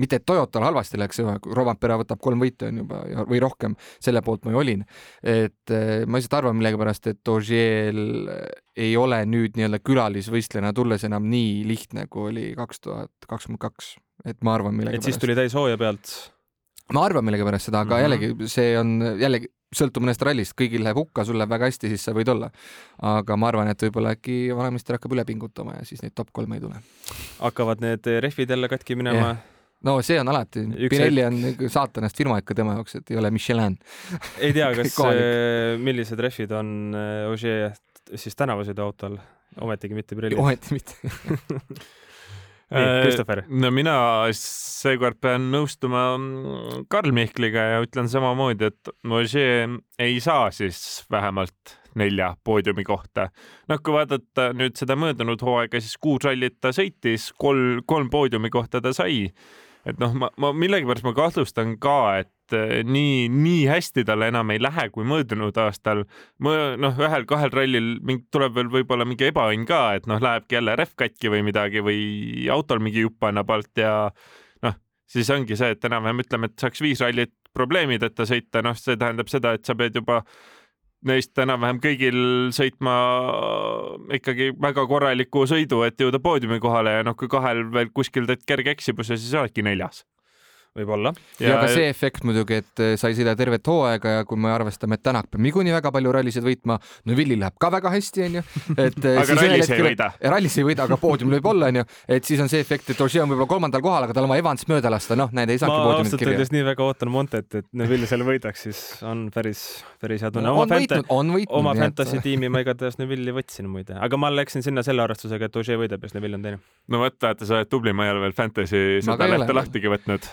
mitte et Toyotal halvasti läks, Rovampere võtab kolm võitu on juba või rohkem, selle poolt ma ju olin. et eh, ma lihtsalt arvan millegipärast, et Ogier ei ole nüüd nii-öelda külalisvõistlejana tulles enam nii lihtne, kui oli kaks tuhat kakskümmend kaks, et ma arvan millegipärast. et siis tuli täishooaja pealt ma arvan millegipärast seda, aga mm -hmm. jällegi see on jällegi sõltub mõnest rallist, kõigil läheb hukka, sul läheb väga hästi, siis sa võid olla. aga ma arvan, et võib-olla äkki vanemeister hakkab üle pingutama ja siis neid top kolme ei tule. hakkavad need rehvid jälle katki minema yeah.? no see on alati, Pirelli on saatanast firma ikka tema jaoks, et ei ole Michelin. ei tea, kas äh, millised rehvid on Ogier siis tänavasõiduautol, ometigi mitte Pirelli. ometi mitte Christopher? Äh, no mina seekord pean nõustuma Karl Mihkliga ja ütlen samamoodi, et Ogier ei saa siis vähemalt nelja poodiumi kohta. noh, kui vaadata nüüd seda möödunud hooaega, siis kuus rallit ta sõitis, kolm, kolm poodiumi kohta ta sai. et noh, ma, ma millegipärast ma kahtlustan ka, et Eh, nii, nii hästi tal enam ei lähe kui möödunud aastal. noh, ühel-kahel rallil tuleb veel võib-olla mingi ebaõnn ka, et noh, lähebki jälle rehv katki või midagi või autol mingi jupp annab alt ja noh, siis ongi see, et enam-vähem ütleme, et saaks viis rallit probleemideta sõita, noh, see tähendab seda, et sa pead juba neist enam-vähem kõigil sõitma ikkagi väga korraliku sõidu, et jõuda poodiumi kohale ja noh, kui kahel veel kuskil teed kerge eksimuse, siis oledki neljas võib-olla. ja, ja ka see efekt muidugi, et eh, sa ei sõida tervet hooaega ja kui me arvestame, et Tänak peab niikuinii väga palju rallisid võitma, no Villi läheb ka väga hästi, onju. et eh, aga rallis ei võida. rallis ei võida, aga poodiumil võib olla, onju. et siis on see efekt, et Ožee on võib-olla kolmandal kohal, aga tal on vaja Evans mööda lasta, noh, näed, ei saagi poodiumit kirja. ma ausalt öeldes nii väga ootan Montet, et Neville seal võidaks, siis on päris, päris hea tunne no,. oma, võitnud, võitnud, oma fantasy tiimi ma igatahes Neville'i võtsin muide, aga ma läksin sinna selle arvestusega, et Ožee võidab ja siis Neville on teine. no vot, vaata, sa oled tubli, ma ei ole veel fantasy seda lehte lahtigi võtnud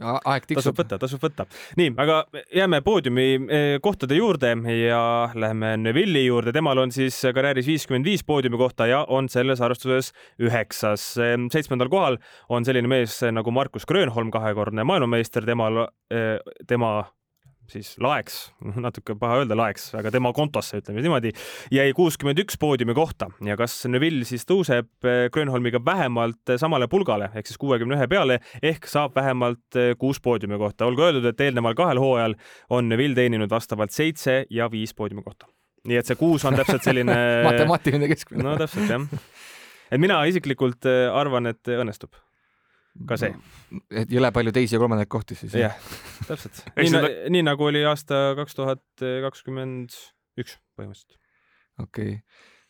aeg tasub tiksub. võtta, tasub võtta. nii, aga jääme poodiumi eh, kohtade juurde ja lähme Neville'i juurde, temal on siis karjääris viiskümmend viis poodiumi kohta ja on selles arvestuses üheksas. seitsmendal kohal on selline mees nagu Markus Grönholm, kahekordne maailmameister, temal, tema siis laeks, natuke paha öelda laeks, aga tema kontosse, ütleme niimoodi, jäi kuuskümmend üks poodiumi kohta ja kas Neville siis tõuseb eh, Grönholmiga vähemalt samale pulgale ehk siis kuuekümne ühe peale ehk saab vähemalt eh, kuus poodiumi kohta. olgu öeldud, et eelneval kahel hooajal on Neville teeninud vastavalt seitse ja viis poodiumi kohta. nii et see kuus on täpselt selline matemaatiline keskmine no täpselt jah. et mina isiklikult eh, arvan, et õnnestub ka see. et jõle palju teisi ja kolmandaid kohti siis. jah, täpselt. Eks nii seda-, nii nagu oli aasta kaks tuhat kakskümmend üks põhimõtteliselt. okei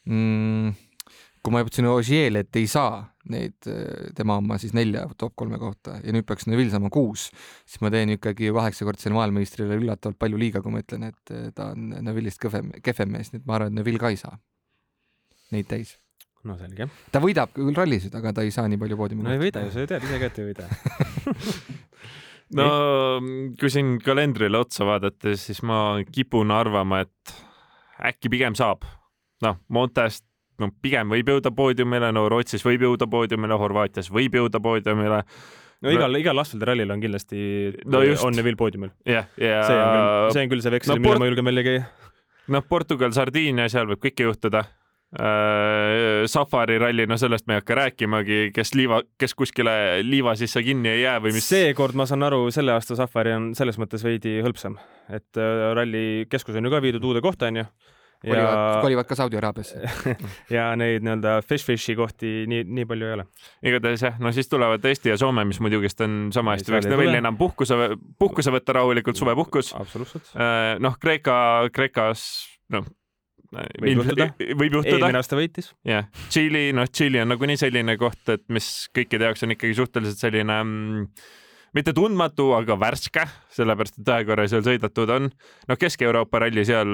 mm,. kui ma ütlesin Ogier' et ei saa neid eh, tema oma siis nelja top kolme kohta ja nüüd peaks Neville saama kuus, siis ma teen ikkagi kaheksakordsele maailmameistrile üllatavalt palju liiga, kui ma ütlen, et eh, ta on Neville'ist kõvem, kehvem mees, nii et ma arvan, et Neville ka ei saa neid täis. No selge. ta võidab küll rallisid, aga ta ei saa nii palju poodiumi no ei võida ju, sa ju tead ise ka, et ei võida. no kui siin kalendrile otsa vaadata, siis ma kipun arvama, et äkki pigem saab. noh, Montest no pigem võib jõuda poodiumile, no Rootsis võib jõuda poodiumile, Horvaatias võib jõuda poodiumile. no igal, igal Asfaldi rallil on kindlasti No just. on Neville poodiumil. jah, ja see on küll, see on küll see veksel no no,, mille Port- ma julgen välja käia. noh, Portugal, Sardiinia, seal võib kõike juhtuda. Safari ralli, no sellest me ei hakka rääkimagi, kes liiva, kes kuskile liiva sisse kinni ei jää või mis. seekord ma saan aru, selle aasta Safari on selles mõttes veidi hõlpsam, et äh, ralli keskus on ju ka viidud uude kohta, onju. ja, kolivad ka Saudi Araabiasse. ja neid nii-öelda fish-fish'i kohti nii, nii palju ei ole. igatahes jah, no siis tulevad Eesti ja Soome, mis muidugist on sama hästi, võiks tule. enam puhkuse, puhkuse võtta rahulikult, suvepuhkus. absoluutselt. noh, Kreeka, Kreekas, noh. Võib juhtuda. võib juhtuda eelmine, aasta võitis. jah. Tšiili, noh, Tšiili on nagunii selline koht, et mis kõikide jaoks on ikkagi suhteliselt selline mm, mitte tundmatu, aga värske, sellepärast et ühe korra seal sõidetud on. noh, Kesk-Euroopa ralli seal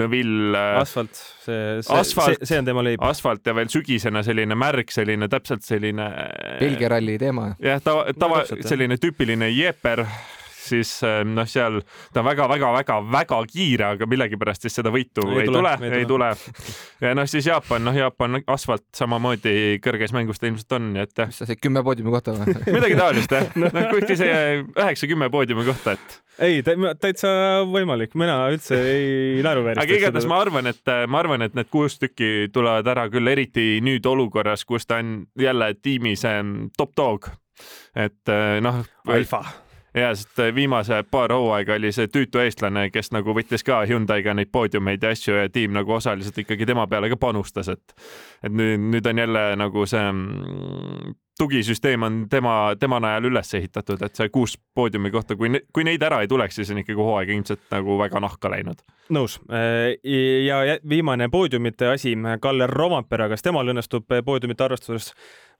Neville äh, asfalt, see, see, Asfalt. see, on tema leib. asfalt ja veel sügisene selline märg, selline täpselt selline. Belgia ralli teema. jah, tava, tava selline tüüpiline jeeper, siis noh, seal ta on väga-väga-väga-väga kiire, aga millegipärast siis seda võitu ei, Ei tule, tule, ei tule. ja noh, siis Jaapan, noh, Jaapan asfalt samamoodi kõrges mängus ta ilmselt on, nii et jah, mis sa said, kümme poodiumi kohta või? midagi taolist jah, noh kuskil see üheksa-kümme poodiumi kohta, et ei, täitsa võimalik, mina üldse ei naeruväärista. aga igatahes ma arvan, et ma arvan, et need kuus tükki tulevad ära küll, eriti nüüd olukorras, kus ta on jälle tiimis top dog. et noh, alfa. Ja sest viimase paar hooaega oli see tüütu eestlane, kes nagu võttis ka Hyundai'ga neid poodiumeid ja asju ja tiim nagu osaliselt ikkagi tema peale ka panustas, et et nüüd, nüüd on jälle nagu see mm, tugisüsteem on tema, tema najal üles ehitatud, et see kuus poodiumi kohta, kui, kui neid ära ei tuleks, siis on ikkagi hooaeg ilmselt nagu väga nahka läinud. nõus. ja jä- viimane poodiumite asi, Kalle Rompera, kas temal õnnestub poodiumite arvestuses äh,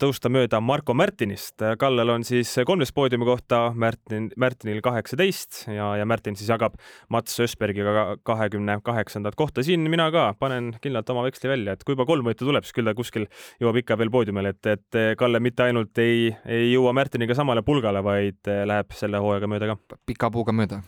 tõusta mööda Marko Märtinist. Kallel on siis kolmteist poodiumi kohta, Märtin, Märtinil kaheksateist ja, ja Märtin siis jagab Mats Ösbergiga kahekümne kaheksandat kohta. siin mina ka panen kindlalt oma veksli välja, et kui juba kolm võitu tuleb, siis küll ta kuskil jõuab ikka veel poodiumile, et, et Kalle mitte ainult ei, ei jõua Märtiniga samale pulgale, vaid läheb selle hooajaga mööda ka. pika puuga mööda.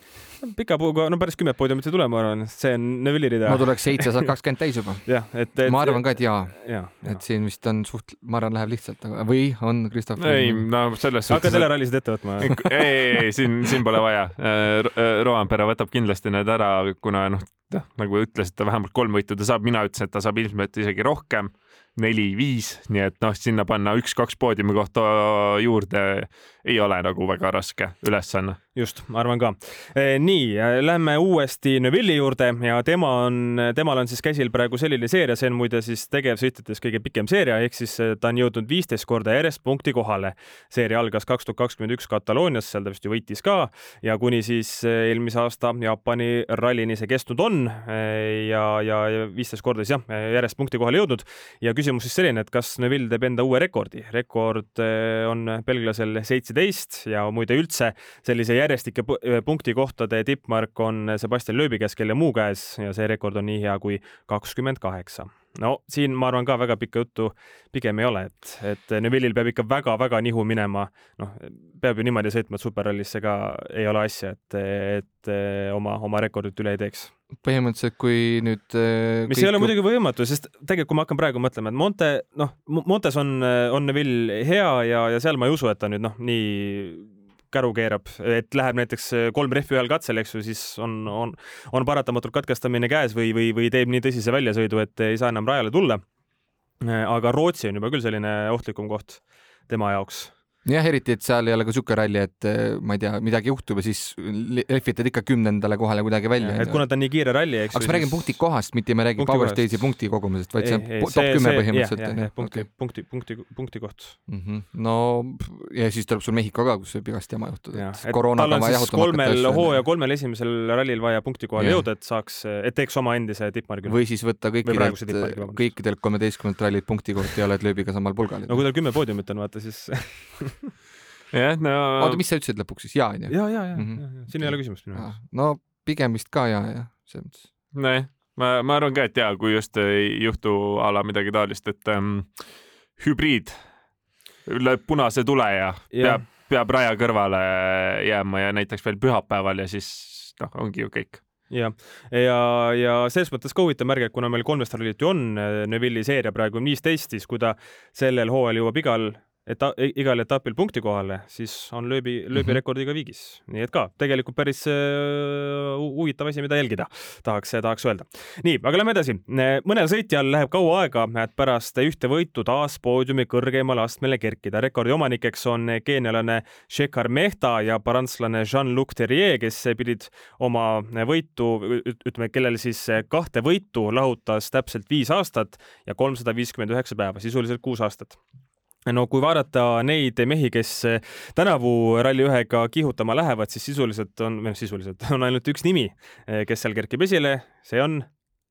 Pika puuga, no päris kümmet poodiumit ei tule, ma arvan, see on Neville'i rida no. tuleks seitsesada kakskümmend täis juba. jah, et, et. ma arvan ka, et jaa, ja, ja. et. siin vist on suht, ma arvan, läheb lihtsalt, aga või on Christopher? ei, no selles hakka suhtes. telerallisid ette võtma. ei, ei, ei, siin, siin pole vaja. Roampere võtab kindlasti need ära, kuna noh, nagu ütlesite, vähemalt kolm võitu ta saab, mina ütlesin, et ta saab ilmselt isegi rohkem, neli-viis, nii et noh, sinna panna üks-kaks poodiumi kohta juurde ei ole nagu väga raske ülesanne. just, ma arvan ka. nii, lähme uuesti Neville'i juurde ja tema on, temal on siis käsil praegu selline seeria, see on muide siis tegevsõitjates kõige pikem seeria, ehk siis ta on jõudnud viisteist korda järjest punkti kohale. seeria algas kaks tuhat kakskümmend üks Kataloonias, seal ta vist ju võitis ka ja kuni siis eelmise aasta Jaapani rallini see kestnud on ja, ja viisteist korda siis jah, järjest punkti kohale jõudnud ja küsimus siis selline, et kas Neville teeb enda uue rekordi. rekord eh, on belglasel seitseteist ja muide üldse sellise järjestike pu- punktikohtade tippmark on Sebastian Loebi käes, kelle muu käes ja see rekord on nii hea kui kakskümmend kaheksa. no siin ma arvan ka väga pikka juttu pigem ei ole, et, et Neville'il peab ikka väga-väga nihu minema. noh, peab ju niimoodi sõitma, et superrallisse ka ei ole asja, et, et oma, oma rekordit üle ei teeks. Põhimõtteliselt, kui nüüd äh, mis kõik... ei ole muidugi võimatu, sest tegelikult, kui ma hakkan praegu mõtlema, et Monte, noh, Montes on, on Neville hea ja, ja seal ma ei usu, et ta nüüd noh, nii käru keerab, et läheb näiteks kolm rehvi ühel katsel, eks ju, siis on, on, on paratamatult katkestamine käes või, või, või teeb nii tõsise väljasõidu, et ei saa enam rajale tulla. aga Rootsi on juba küll selline ohtlikum koht tema jaoks jah, eriti, et seal ei ole ka siuke ralli, et eh, ma ei tea, midagi juhtub ja siis lehvitad ikka kümnendale kohale kuidagi välja. et kuna ta on nii kiire ralli, eks. aga kas me räägime punkti kohast, mitte ei me räägi Power Stage'i punkti kogumisest, vaid see on top kümme põhimõtteliselt. punkti, punkti, punkti, punkti koht mm. -hmm. no ja siis tuleb sul Mehhiko ka, kus võib igast jama juhtuda. tal on siis kolmel hooaja kolmel esimesel rallil vaja punkti kohale jõuda, et saaks, et teeks oma endise tippmargi. või siis võtta kõikidelt, kõikidelt kolmeteistkümnelt rallilt punkti kohti ja oled lööbiga samal pulgal. no kui tal kümme poodiumit on, vaata siis jah, no. oota, mis sa ütlesid lõpuks siis, ja onju? ja, ja, ja mm, -hmm. siin ei ole küsimust minu jaoks. no pigem vist ka ja, jah, selles mõttes. nojah, ma, ma arvan ka, et ja kui just ei juhtu a la midagi taolist, et ähm, hübriid lööb punase tule ja, ja peab, peab raja kõrvale jääma ja näiteks veel pühapäeval ja siis noh, ongi ju kõik jah, ja, ja, ja selles mõttes ka huvitav märge, et kuna meil kolmest rallit ju on, Neville'i seeria praegu on viisteist, siis kui ta sellel hooajal jõuab igal eta-, igal etapil punkti kohale, siis on lööbi, lööbirekordiga mhm. viigis. nii et ka tegelikult päris uh, huvitav asi, mida jälgida, tahaks, tahaks öelda. nii, aga lähme edasi. mõnel sõitjal läheb kaua aega, et pärast ühte võitu taas poodiumi kõrgemale astmele kerkida. rekordi omanikeks on keenialane Shekhar Mehta ja prantslane Jean-Luc Terrier, kes pidid oma võitu, ütleme, kellel siis kahte võitu lahutas täpselt viis aastat ja kolmsada viiskümmend üheksa päeva, sisuliselt kuus aastat no kui vaadata neid mehi, kes tänavu Rally1-ga kihutama lähevad, siis sisuliselt on, noh, sisuliselt on ainult üks nimi, kes seal kerkib esile, see on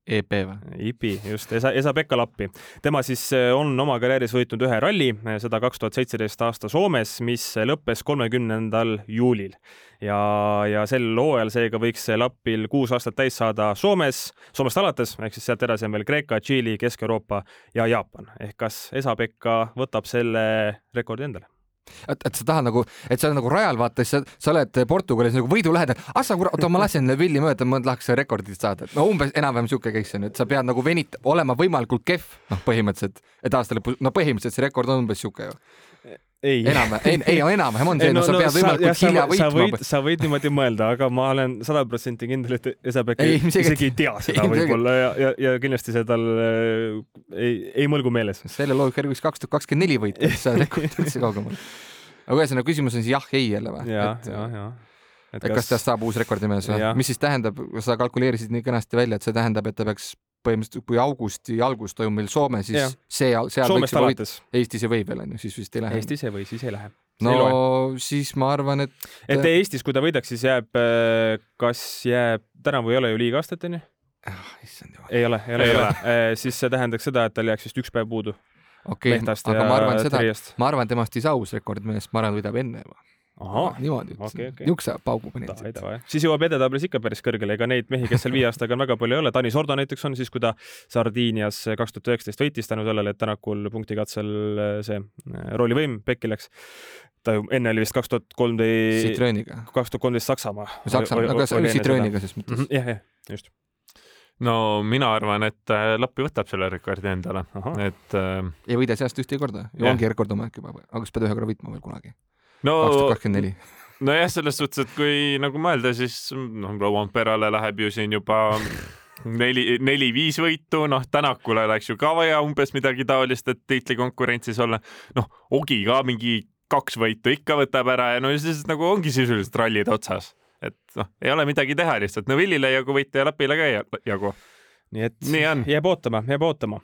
EP või? IPI, just, Esa, Esa-Pekka Lappi. tema siis on oma karjääris võitnud ühe ralli, seda kaks tuhat seitseteist aasta Soomes, mis lõppes kolmekümnendal juulil. ja, ja sel hooajal seega võiks Lappil kuus aastat täis saada Soomes, Soomest alates, ehk siis sealt edasi on veel Kreeka, Tšiili, Kesk-Euroopa ja Jaapan. ehk kas Esa-Pekka võtab selle rekordi endale? Et, et sa tahad nagu, et sa oled nagu rajal, vaata, siis sa, sa oled Portugalis nagu võidu lähedal. ah sa kurat, oota ma lasen Villi mööda, ma tahaks rekordit saada. no umbes enam-vähem siuke case on, et sa pead nagu venit-, olema võimalikult kehv, noh, põhimõtteliselt, et aasta lõpus, no põhimõtteliselt see rekord on umbes siuke ju ei. enam-vähem, ei, ei enam-vähem on see, no, no sa pead no, võimalikult hilja võitma. sa võid, sa võid niimoodi mõelda, aga ma olen sada protsenti kindel, et Esabek isegi ei tea seda võib-olla ja, ja, ja kindlasti see tal äh, ei, ei mõlgu meeles. selle loogika järgi võiks kaks tuhat kakskümmend neli võita, siis sa rekordid üldse kaugemale aga ühesõnaga küsimus on siis jah-ei jälle või? ja, ja, ja. et kas, kas tast saab uus rekordimees või? mis siis tähendab, sa kalkuleerisid nii kenasti välja, et see tähendab, et ta peaks põhimõtteliselt, kui augusti algus toimub meil Soome, siis ja. see, seal Soomest võiks alates. Eestis ei või veel onju, siis vist ei lähe. Eestis ei või, siis ei lähe. no siis ma arvan, et. et Eestis, kui ta võidaks, siis jääb, äh, kas jääb, tänavu ei ole ju liiga aastat onju? ah, issand jumal. ei ole, ei ole, ei ole, äh, siis see tähendaks seda, et tal jääks vist üks päev puudu okei aga ma arvan seda, ma arvan temast ei saa uus rekordmees, ma arvan, võidab enne juba. Niimoodi ütlesin okay,, okay. niisuguse paugu panin. siis jõuab edetabelis ikka päris kõrgele, ega neid mehi, kes seal viie aastaga on väga palju ei ole, Tanis Ordo näiteks on siis, kui ta Sardiinias kaks tuhat üheksateist võitis tänu sellele, et Tänakul punktikatsel äh, see äh, roolivõim pekki läks ta ju enne oli vist kaks tuhat kolmteist. Kaks tuhat kolmteist Saksamaa. Saksamaa, aga see oli Citrooniga ses mõttes. Mhm, jah, jah, just no mina arvan, et äh, Lappi võtab selle rekordi endale, et äh.... ei võida seast ühtegi korda, ongi rekord omanik juba, aga kas pead ühe korra võitma veel kunagi no,? kaks tuhat kakskümmend neli. nojah, selles suhtes, et kui nagu mõelda, siis noh, Rovanperale läheb ju siin juba neli, neli-viis võitu, noh, Tänakule oleks ju ka vaja umbes midagi taolist, et tiitlikonkurentsis olla. noh, Ogi ka mingi kaks võitu ikka võtab ära ja no siis nagu ongi sisuliselt rallid otsas et noh, ei ole midagi teha lihtsalt, no Villile jagu võita ja Lapile ka jagu nii et nii on. jääb ootama, jääb ootama.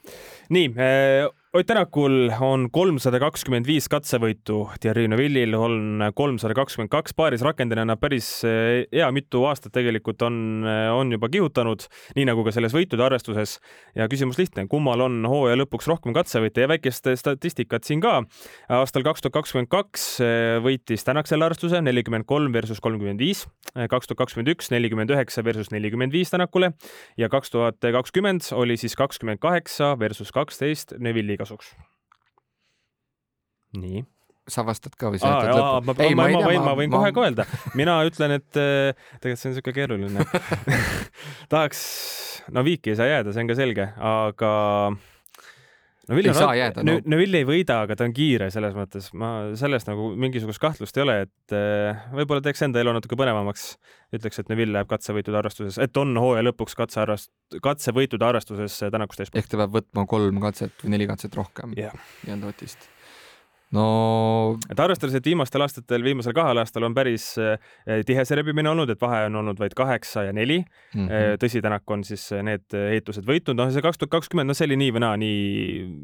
Nii äh,, Ott Tänakul on kolmsada kakskümmend viis katsevõitu, Thierry Neuvillil on kolmsada kakskümmend kaks, paaris rakendajana päris eh, hea mitu aastat tegelikult on, eh, on juba kihutanud, nii nagu ka selles võitude arvestuses. ja küsimus lihtne, kummal on hooaja lõpuks rohkem katsevõite ja väikest statistikat siin ka. aastal kaks tuhat kakskümmend kaks võitis Tänak selle arvestuse nelikümmend kolm versus kolmkümmend viis, kaks tuhat kakskümmend üks nelikümmend üheksa versus nelikümmend viis Tänakule ja kaks tuhat kakskümmend oli siis kakskümmend kaheksa versus kaksteist Neuvilliga kasuks. nii. sa vastad ka või sa jätad lõppu? ma, ei, ma, ma, ma võin, ma võin ma... kohe ka öelda. mina ütlen, et äh, tegelikult see on niisugune keeruline tahaks, no viiki ei saa jääda, see on ka selge, aga no Vill ei saa jääda no.. Vill ei võida, aga ta on kiire selles mõttes, ma selles nagu mingisugust kahtlust ei ole, et äh, võib-olla teeks enda elu natuke põnevamaks. ütleks, et Neville läheb katsevõitude arvestuses, et on hooaja lõpuks katsearvest-, katsevõitude arvestuses tänakust eespool. ehk ta peab võtma kolm katset või neli katset rohkem yeah. nii-öelda Otist no. et arvestades, et viimastel aastatel, viimasel kahel aastal on päris eh, tihe see rebimine olnud, et vahe on olnud vaid kaheksa ja neli mm. -hmm. tõsi, Tänak on siis need heitused võitnud, noh, see kaks tuhat kakskümmend, no see oli nii või naa, nii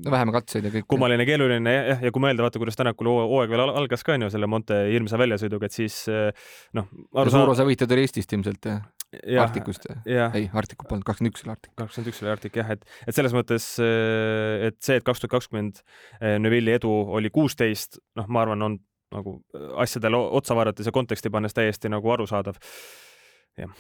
no,. vähem katseid ja kõik. kummaline, keeruline jah, ja kui mõelda, vaata, kuidas Tänakul hooaeg veel algas ka onju selle Monte hirmsa väljasõiduga, et siis eh, noh. suur osa võitjad oli Eestist ilmselt jah? Ja, Arktikust ei, Arktikut polnud, kakskümmend üks oli Arktik. kakskümmend üks oli Arktik jah, et, et selles mõttes, äh, et see, et kaks tuhat kakskümmend äh, Neuvilli edu oli kuusteist, noh, ma arvan, on nagu äh, asjadele otsa vaadates ja konteksti pannes täiesti nagu arusaadav. jah.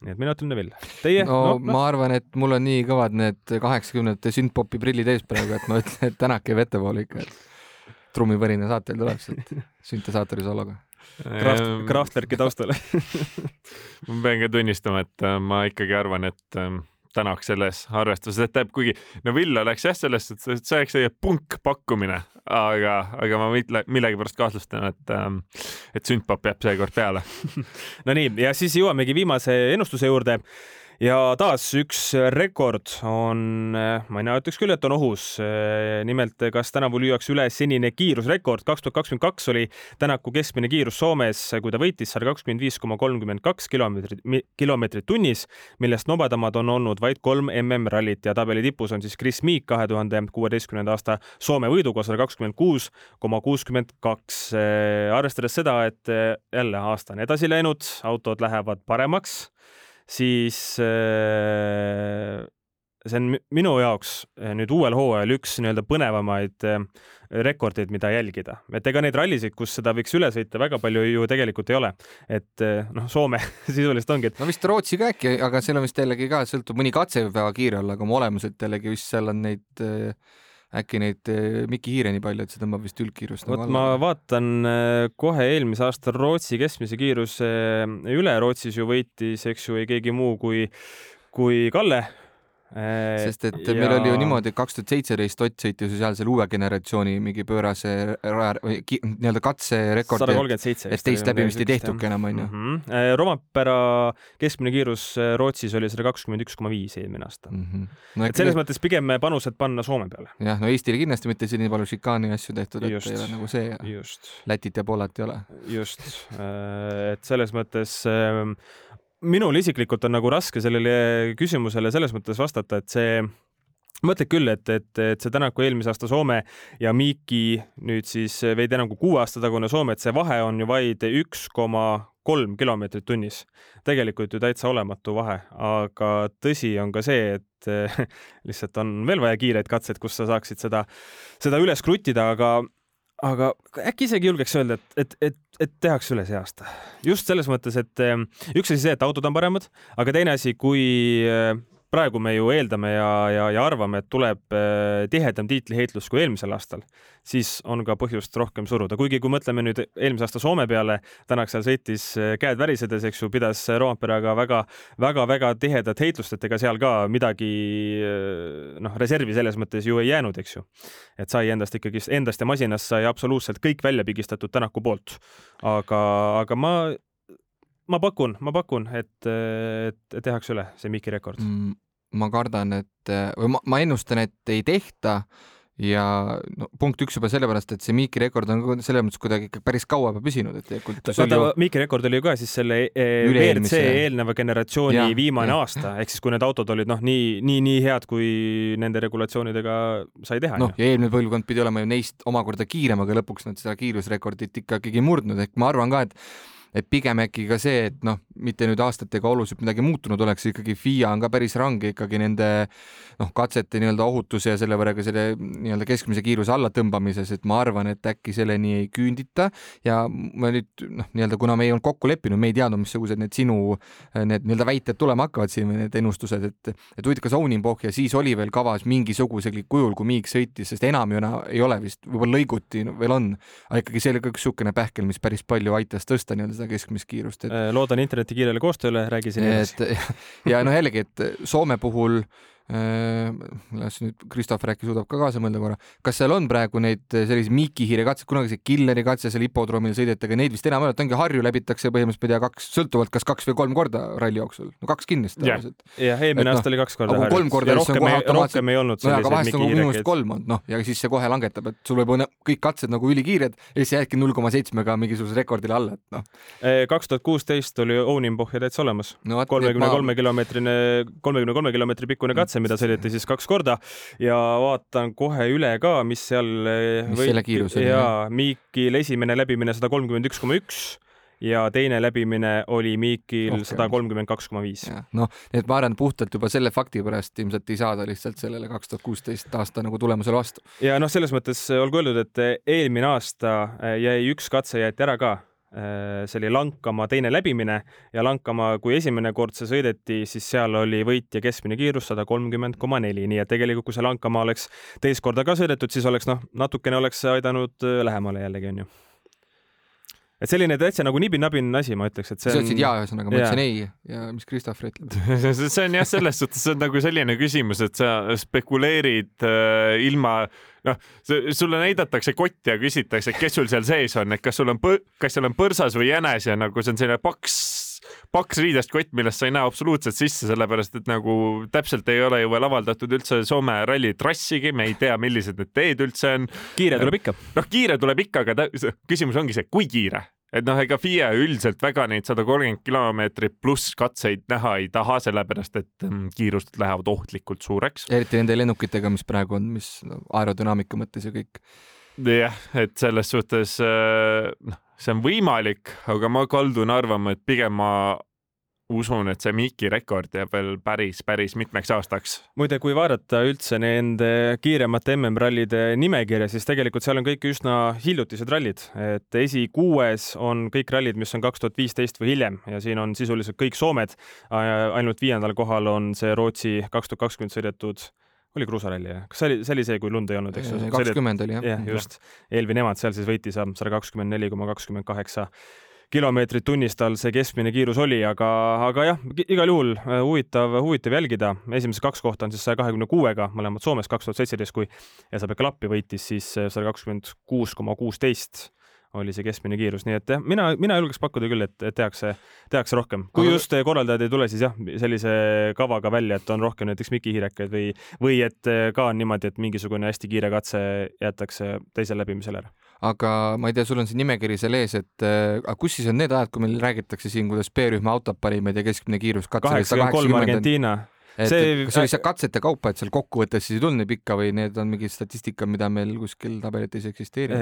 nii et mina ütlen Neuvill. Teie? no, no ma arvan, et mul on nii kõvad need kaheksakümnendate sündpopi prillid ees praegu, et ma ütlen, et Tänak jääb ettepoole ikka, et trummipõrine saatel tuleb sealt süntesaatori sologa Kraft, ehm, Kraftwerki taustale. Ma pean ka tunnistama, et äh, ma ikkagi arvan, et ähm, Tänak selles arvestuses, et teeb, kuigi no Vill oleks jah, selles suhtes, et see oleks selline punkpakkumine, aga, aga ma millegipärast kahtlustan, et, ähm, et sündpop jääb seekord peale. Nonii, ja siis jõuamegi viimase ennustuse juurde ja taas üks rekord on, ma ei ütleks küll, et on ohus. nimelt, kas tänavu lüüakse üle senine kiirusrekord, kaks tuhat kakskümmend kaks oli Tänaku keskmine kiirus Soomes, kui ta võitis sada kakskümmend viis koma kolmkümmend kaks kilomeetrit, kilomeetrit tunnis, millest nobedamad on olnud vaid kolm MM-rallit ja tabeli tipus on siis Chris Meek kahe tuhande kuueteistkümnenda aasta Soome võiduga sada kakskümmend kuus koma kuuskümmend kaks. arvestades seda, et jälle aasta on edasi läinud, autod lähevad paremaks siis äh, see on minu jaoks äh, nüüd uuel hooajal üks nii-öelda põnevamaid äh, rekordeid, mida jälgida. et ega neid rallisid, kus seda võiks üle sõita, väga palju ju tegelikult ei ole. et noh, Soome sisuliselt ongi, et no vist Rootsi ka äkki, aga seal on vist jällegi ka, sõltub, mõni katse võib väga kiire olla, aga oma olemuselt jällegi vist seal on neid äh, äkki neid eh, Mikki Hiire nii palju, et see tõmbab vist üldkiirust vot nagu ma vaatan eh, kohe eelmise aasta Rootsi keskmise kiiruse eh, üle, Rootsis ju võitis, eks ju, ei keegi muu kui, kui Kalle sest et ja... meil oli ju niimoodi, et kaks tuhat seitseteist Ott sõitis ju seal selle uue generatsiooni mingi pöörase või nii-öelda katserekordi. sada kolmkümmend seitse. et teist läbimist ei tehtugi enam, onju. Mhm. Äh, Rompera keskmine kiirus äh, Rootsis oli sada kakskümmend üks koma viis eelmine aasta mm. -hmm. No, et selles mõttes pigem panused panna Soome peale. jah, no Eestile kindlasti mitte siin nii palju šikaani asju tehtud, et just, ei ole nagu see. Lätit ja Poolat ei ole. just, et selles mõttes ähm, minul isiklikult on nagu raske sellele küsimusele selles mõttes vastata, et see mõtled küll, et, et, et see Tänaku eelmise aasta Soome ja Miiki nüüd siis veidi enam kui kuue aasta tagune Soome, et see vahe on ju vaid üks koma kolm kilomeetrit tunnis. tegelikult ju täitsa olematu vahe, aga tõsi on ka see, et lihtsalt on veel vaja kiireid katseid, kus sa saaksid seda, seda üles kruttida, aga aga äkki isegi julgeks öelda, et, et, et, et tehakse üle see aasta. just selles mõttes, et eh, üks asi see, et autod on paremad, aga teine asi, kui eh, praegu me ju eeldame ja, ja, ja arvame, et tuleb äh, tihedam tiitliheitlus kui eelmisel aastal, siis on ka põhjust rohkem suruda, kuigi kui mõtleme nüüd eelmise aasta Soome peale, Tänak seal sõitis äh, käed värisedes, eks ju, pidas Roomperaga väga-väga-väga tihedat heitlust, et ega seal ka midagi äh, noh, reservi selles mõttes ju ei jäänud, eks ju. et sai endast ikkagi, endast ja masinast sai absoluutselt kõik välja pigistatud Tänaku poolt. aga, aga ma ma pakun, ma pakun, et, et tehakse üle see Miki rekord mm,. ma kardan, et või ma, ma ennustan, et ei tehta ja no punkt üks juba sellepärast, et see Miiki rekord on selles mõttes kuidagi ikka päris kaua juba püsinud, et tegelikult vaata ju... Miiki rekord oli ju ka siis selle e WRC eelneva generatsiooni ja, viimane ja. aasta, ehk siis kui need autod olid noh, nii, nii, nii head, kui nende regulatsioonidega sai teha. noh, ja eelmine põlvkond pidi olema ju neist omakorda kiirem, aga lõpuks nad seda kiirusrekordit ikkagi murdnud, ehk ma arvan ka, et et pigem äkki ka see, et noh, mitte nüüd aastatega oluliselt midagi muutunud oleks, ikkagi FIA on ka päris range ikkagi nende noh, katsete nii-öelda ohutuse ja selle võrra ka selle nii-öelda keskmise kiiruse allatõmbamises, et ma arvan, et äkki selleni ei küündita ja ma nüüd noh, nii-öelda kuna me ei olnud kokku leppinud, me ei teadnud, missugused need sinu need nii-öelda väited tulema hakkavad siin, need ennustused, et et huvitav, kas Ounimboh ja siis oli veel kavas mingisugusel kujul, kui Miik sõitis, sest enam ju ei ole vist, võib-olla lõiguti no, veel on, aga ikkagi see oli ka üks niisugune pähkel, mis päris palju aitas tõsta nii-öelda seda keskmist kiirust et.... loodan interneti kiirele koostööle, räägi siin edasi. ja noh, jällegi, et Soome puhul Äh, las nüüd Christopher äkki suudab ka kaasa mõelda korra, kas seal on praegu neid selliseid miikihiire katseid, kunagi see Killeri katse seal hipodroomil sõideti, aga neid vist enam ei ole, et ongi Harju läbitakse põhimõtteliselt, ma ei tea, kaks, sõltuvalt kas kaks või kolm korda ralli jooksul, no kaks kindlasti tõenäoliselt. jah, eelmine no, aasta oli kaks korda Harju. kolm korda, on kohe automaatselt. rohkem ei olnud selliseid no, vahest on minu meelest kolm olnud, noh, ja siis see kohe langetab, et sul võib olla kõik katsed nagu ülikiired ja siis jäädki null koma seitsmega mingisuguse rekordile alla, et noh. kaks tuhat kuusteist oli Ounimbohja täitsa olemas. kolmekümne kolme kilomeetrine, kolmekümne kolme kilomeetri pikkune katse, mida sõideti siis kaks korda ja vaatan kohe üle ka, mis seal. mis või... selle kiirus oli? jaa, Miikil esimene läbimine sada kolmkümmend üks koma üks ja teine läbimine oli Miikil sada kolmkümmend kaks koma viis. noh, nii et ma arvan, puhtalt juba selle fakti pärast ilmselt ei saada lihtsalt sellele kaks tuhat kuusteist aasta nagu tulemusele vastu. ja noh, selles mõttes olgu öeldud, et eelmine aasta jäi üks katse jäeti ära ka see oli Lankama teine läbimine ja Lankama, kui esimene kord see sõideti, siis seal oli võitja keskmine kiirus sada kolmkümmend koma neli, nii et tegelikult, kui see Lankama oleks teist korda ka sõidetud, siis oleks noh, natukene oleks see aidanud äh, lähemale jällegi onju et selline täitsa nagu nibin-nabin asi, ma ütleks, et see on. sa ütlesid jaa, ühesõnaga, ma ütlesin ei ja mis Christopher ütleb see on jah, selles suhtes see on nagu selline küsimus, et sa spekuleerid äh, ilma noh, sulle näidatakse kotti ja küsitakse, kes sul seal sees on, et kas sul on, kas seal on põrsas või jänes ja nagu see on selline paks paks riidest kott, millest sa ei näe absoluutselt sisse, sellepärast et nagu täpselt ei ole ju veel avaldatud üldse Soome ralli trassigi, me ei tea, millised need teed üldse on. kiire tuleb ikka. noh, kiire tuleb ikka, aga küsimus ongi see, kui kiire et noh, ega FIE üldiselt väga neid sada kolmkümmend kilomeetrit pluss katseid näha ei taha, sellepärast et mm, kiirused lähevad ohtlikult suureks. eriti nende lennukitega, mis praegu on, mis aerodünaamika mõttes ja kõik. Jah, et selles suhtes äh, noh, see on võimalik, aga ma kaldun arvama, et pigem ma usun, et see Miki rekord jääb veel päris, päris mitmeks aastaks. muide, kui vaadata üldse nende kiiremate MM-rallide nimekirja, siis tegelikult seal on kõik üsna hiljutised rallid, et esikuues on kõik rallid, mis on kaks tuhat viisteist või hiljem ja siin on sisuliselt kõik Soomed. ainult viiendal kohal on see Rootsi kaks tuhat kakskümmend sõidetud oli kruusaralli jah, kas see oli, see oli see, kui lund ei olnud, eks ju? kakskümmend oli jah. jah, just. Elvin Emad seal siis võitis sada kakskümmend neli koma kakskümmend kaheksa kilomeetrit tunnis tal see keskmine kiirus oli, aga, aga jah, igal juhul äh, huvitav, huvitav jälgida. esimesed kaks kohta on siis saja kahekümne kuuega, mõlemad Soomes kaks tuhat seitseteist, kui Esa-Pekka Lappi võitis siis äh, sada kakskümmend kuus koma kuusteist oli see keskmine kiirus, nii et jah, mina, mina julgeks pakkuda küll, et, et tehakse, tehakse rohkem. kui aga... just korraldajad ei tule, siis jah, sellise kavaga välja, et on rohkem näiteks Miki hiirekaid või, või et ka on niimoodi, et mingisugune hästi kiire katse jäetakse teisel läbimisel ära. aga ma ei tea, sul on see nimekiri seal ees, et äh, aga kus siis on need ajad, kui meil räägitakse siin, kuidas B-rühma autod parimaid ja keskmine kiirus kaheksakümmend kolm Argentiina see, kas oli see katsete kaupa, et seal kokkuvõttes siis ei tulnud nii pikka või need on mingi statistika, mida meil kuskil tabelites ei eksisteeri?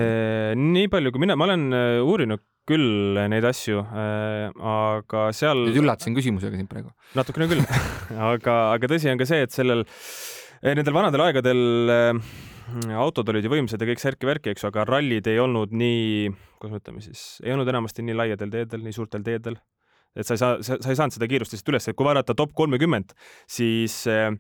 nii palju, kui mina, ma olen äh, uurinud küll neid asju, äh, aga seal. nüüd üllatasin küsimusega sind praegu. natukene küll aga, aga tõsi on ka see, et sellel, äh, nendel vanadel aegadel autod olid ju võimsad ja kõik särki-värki, eks ju, aga rallid ei olnud nii, kuidas me ütleme siis, ei olnud enamasti nii laiadel teedel, nii suurtel teedel et sa ei saa, sa ei saanud seda kiirust lihtsalt üles, et kui vaadata top kolmekümmend, siis eh,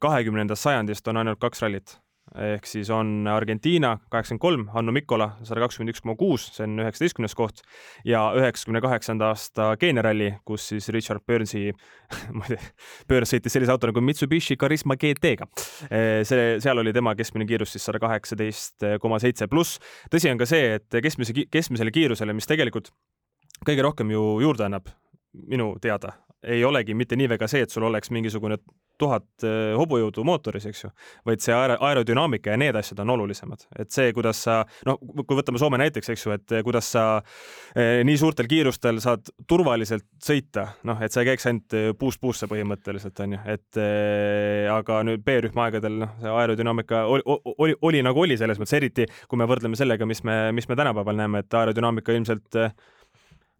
kahekümnendast sajandist on ainult kaks rallit ehk siis on Argentiina kaheksakümmend kolm, Hanno Mikkola sada kakskümmend üks koma kuus, see on üheksateistkümnes koht ja üheksakümne kaheksanda aasta Keenia ralli, kus siis Richard Burnsi Burns sõitis sellise auto nagu Mitsubishi Charisma GT-ga. Eh, see, seal oli tema keskmine kiirus siis sada kaheksateist koma seitse pluss. tõsi on ka see, et keskmise, keskmisele kiirusele, mis tegelikult kõige rohkem ju juurde annab, minu teada ei olegi mitte nii väga see, et sul oleks mingisugune tuhat eh, hobujõudu mootoris, eks ju, vaid see aer aerodünaamika ja need asjad on olulisemad. et see, kuidas sa, noh, kui võtame Soome näiteks, eks ju, et kuidas sa eh, nii suurtel kiirustel saad turvaliselt sõita, noh, et sa ei käiks ainult puust puusse põhimõtteliselt, on ju, et eh, aga nüüd B-rühma aegadel, noh, see aerodünaamika oli, oli, oli nagu oli selles mõttes, eriti kui me võrdleme sellega, mis me, mis me tänapäeval näeme, et aerodünaamika ilmselt eh,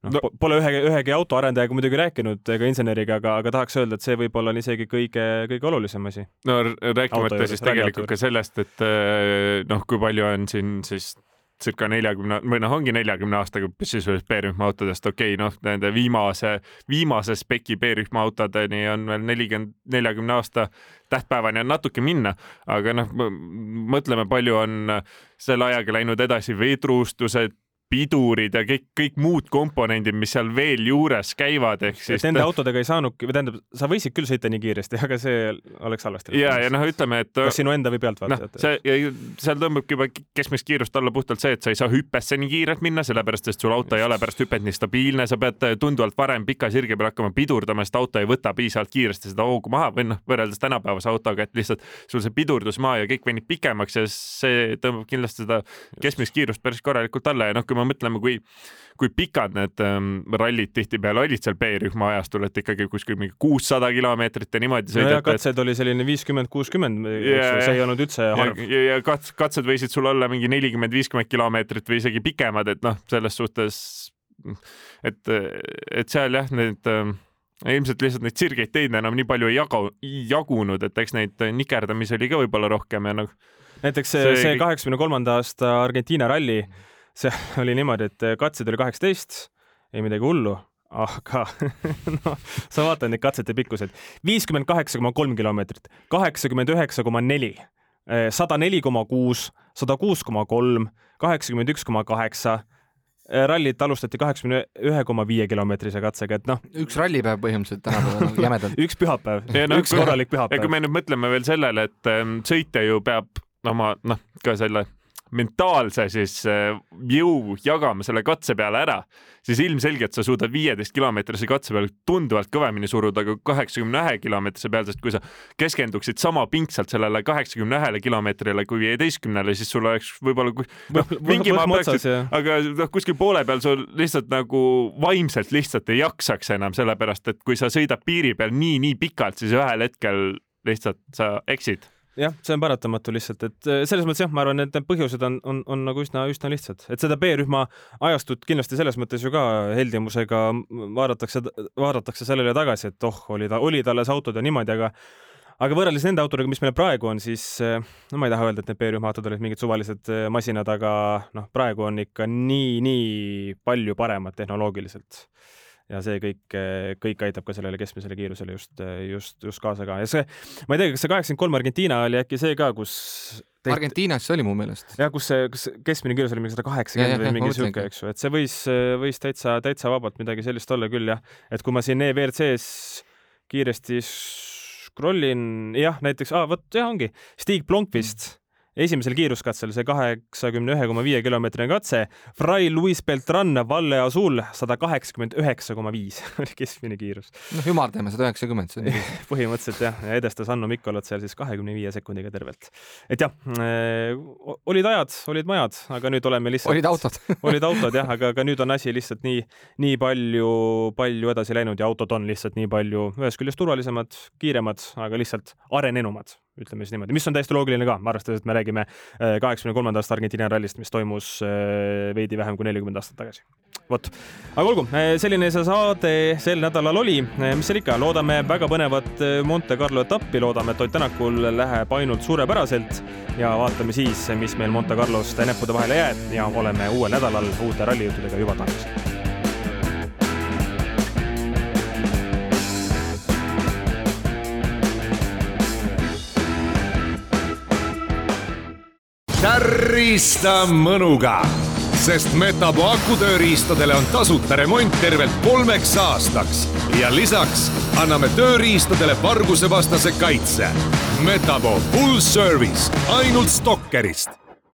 noh no., pole ühegi, ühegi autoarendajaga muidugi rääkinud ega inseneriga, aga, aga tahaks öelda, et see võib-olla on isegi kõige, kõige olulisem asi. no rääkimata siis tegelikult ka sellest, et eh, noh, kui palju on siin siis circa neljakümne või noh, ongi neljakümne aastaga sisuliselt B-rühma autodest, okei okay,, noh, nende viimase, viimase speki B-rühma autodeni on veel nelikümmend, neljakümne aasta tähtpäevani on natuke minna, aga noh, mõtleme, palju on selle ajaga läinud edasi veetruustused, pidurid ja kõik, kõik muud komponendid, mis seal veel juures käivad, ehk siis. Nende autodega ei saanudki, või tähendab, sa võisid küll sõita nii kiiresti, aga see oleks halvasti. ja, ja noh, ütleme, et. kas sinu enda või pealtvaatajate no,? see, seal tõmbabki juba keskmist kiirust alla puhtalt see, et sa ei saa hüppesse nii kiirelt minna, sellepärast et sul auto ei ole pärast hüpet nii stabiilne, sa pead tunduvalt varem pika sirge peal hakkama pidurdama, sest auto ei võta piisavalt kiiresti seda hoogu maha või noh, võrreldes tänapäevase autoga, et lihtsalt sul see pidurdusmaa ja kõik venib pikemaks ja see tõmbab kindlasti seda keskmist kiirust päris korralikult alla ja noh, kui me mõtleme, kui, kui pikad need ähm, rallid tihtipeale olid seal B-rühma ajastul, et ikkagi kuskil mingi kuussada kilomeetrit ja niimoodi sõidate. no katsed et... oli selline viiskümmend, kuuskümmend, see ei olnud üldse harv. ja, ja kats-, katsed võisid sul olla mingi nelikümmend, viiskümmend kilomeetrit või isegi pikemad, et noh, selles suhtes, et, et seal jah, need äh, ilmselt lihtsalt neid sirgeid teid enam nii palju ei jaga, jagunud, et eks neid nikerdamisi oli ka võib-olla rohkem ja noh. näiteks see kaheksakümne kolmanda aasta Argentiina ralli mm, see oli niimoodi, et äh, katseid oli kaheksateist, ei midagi hullu, aga no sa vaatad neid katsete pikkuseid, viiskümmend kaheksa koma kolm kilomeetrit, kaheksakümmend üheksa koma neli, äh, sada neli koma kuus, sada kuus koma kolm, kaheksakümmend üks koma kaheksa äh, rallit alustati kaheksakümne ühe koma viie kilomeetrise katsega, et noh. üks rallipäev põhimõtteliselt tänapäeval nagu jämedalt üks pühapäev, no, üks korralik pühapäev. ja kui me nüüd mõtleme veel sellele, et sõitja ju peab oma noh, ka selle mentaalse siis äh, jõu jagama selle katse peale ära, siis ilmselgelt sa suudad viieteist kilomeetrise katse peal tunduvalt kõvemini suruda kui kaheksakümne ühe kilomeetrise peal, sest kui sa keskenduksid sama pingsalt sellele kaheksakümne ühele kilomeetrile kui viieteistkümnele, siis sul oleks võib-olla noh, mingi maa peaksid, aga noh, kuskil poole peal sul lihtsalt nagu vaimselt lihtsalt ei jaksaks enam, sellepärast et kui sa sõidad piiri peal nii-nii pikalt, siis ühel hetkel lihtsalt sa eksid jah, see on paratamatu lihtsalt, et äh, selles mõttes jah, ma arvan, et need põhjused on, on, on nagu üsna, üsna lihtsad, et seda B-rühma ajastut kindlasti selles mõttes ju ka heldimusega vaadatakse, vaadatakse sellele tagasi, et oh, oli ta, olid alles autod ja niimoodi, aga aga võrreldes nende autodega, mis meil praegu on, siis äh, no ma ei taha öelda, et need B-rühma autod olid mingid suvalised äh, masinad, aga noh, praegu on ikka nii, nii palju paremad tehnoloogiliselt ja see kõik, kõik aitab ka sellele keskmisele kiirusele just, just, just kaasa ka. Ja see, ma ei tea, kas see kaheksakümmend kolm Argentiina oli äkki see ka, kus teht... Argentiinas see oli mu meelest. jah, kus see, kas keskmine kiirus oli mingi sada kaheksakümmend või mingi sihuke, eks ju, et see võis, võis täitsa, täitsa vabalt midagi sellist olla küll jah, et kui ma siin EVRC-s kiiresti scroll in, jah, näiteks, aa, vot jah, ongi. Stig Blomqvist. mm esimesel kiiruskatsel see kaheksakümne ühe koma viie kilomeetrine katse. Fray Luis Beltran, Valle Azul sada kaheksakümmend üheksa koma viis oli keskmine kiirus. noh, ümardame sada üheksakümmend, see on nii. põhimõtteliselt jah, ja edestas Hanno Mikkolat seal siis kahekümne viie sekundiga tervelt. et jah äh,, olid ajad, olid majad, aga nüüd oleme lihtsalt. olid autod olid autod jah, aga, aga nüüd on asi lihtsalt nii, nii palju, palju edasi läinud ja autod on lihtsalt nii palju ühest küljest turvalisemad, kiiremad, aga lihtsalt arenenumad ütleme siis niimoodi, mis on täiesti loogiline ka, arvestades, et me räägime äh, kaheksakümne kolmandast Argentiina rallist, mis toimus äh, veidi vähem kui nelikümmend aastat tagasi. vot, aga olgu, äh, selline see saade sel nädalal oli, mis seal ikka, loodame väga põnevat Monte Carlo etappi, loodame, et Ott Tänakul läheb ainult suurepäraselt. Ja vaatame siis, mis meil Monte Carlost näppude vahele jääb. Ja oleme uuel nädalal uute rallijuttudega juba tagasi tärista mõnuga, sest Metapo akutööriistadele on tasuta remont tervelt kolmeks aastaks ja lisaks anname tööriistadele vargusevastase kaitse. Metapo full service ainult Stalkerist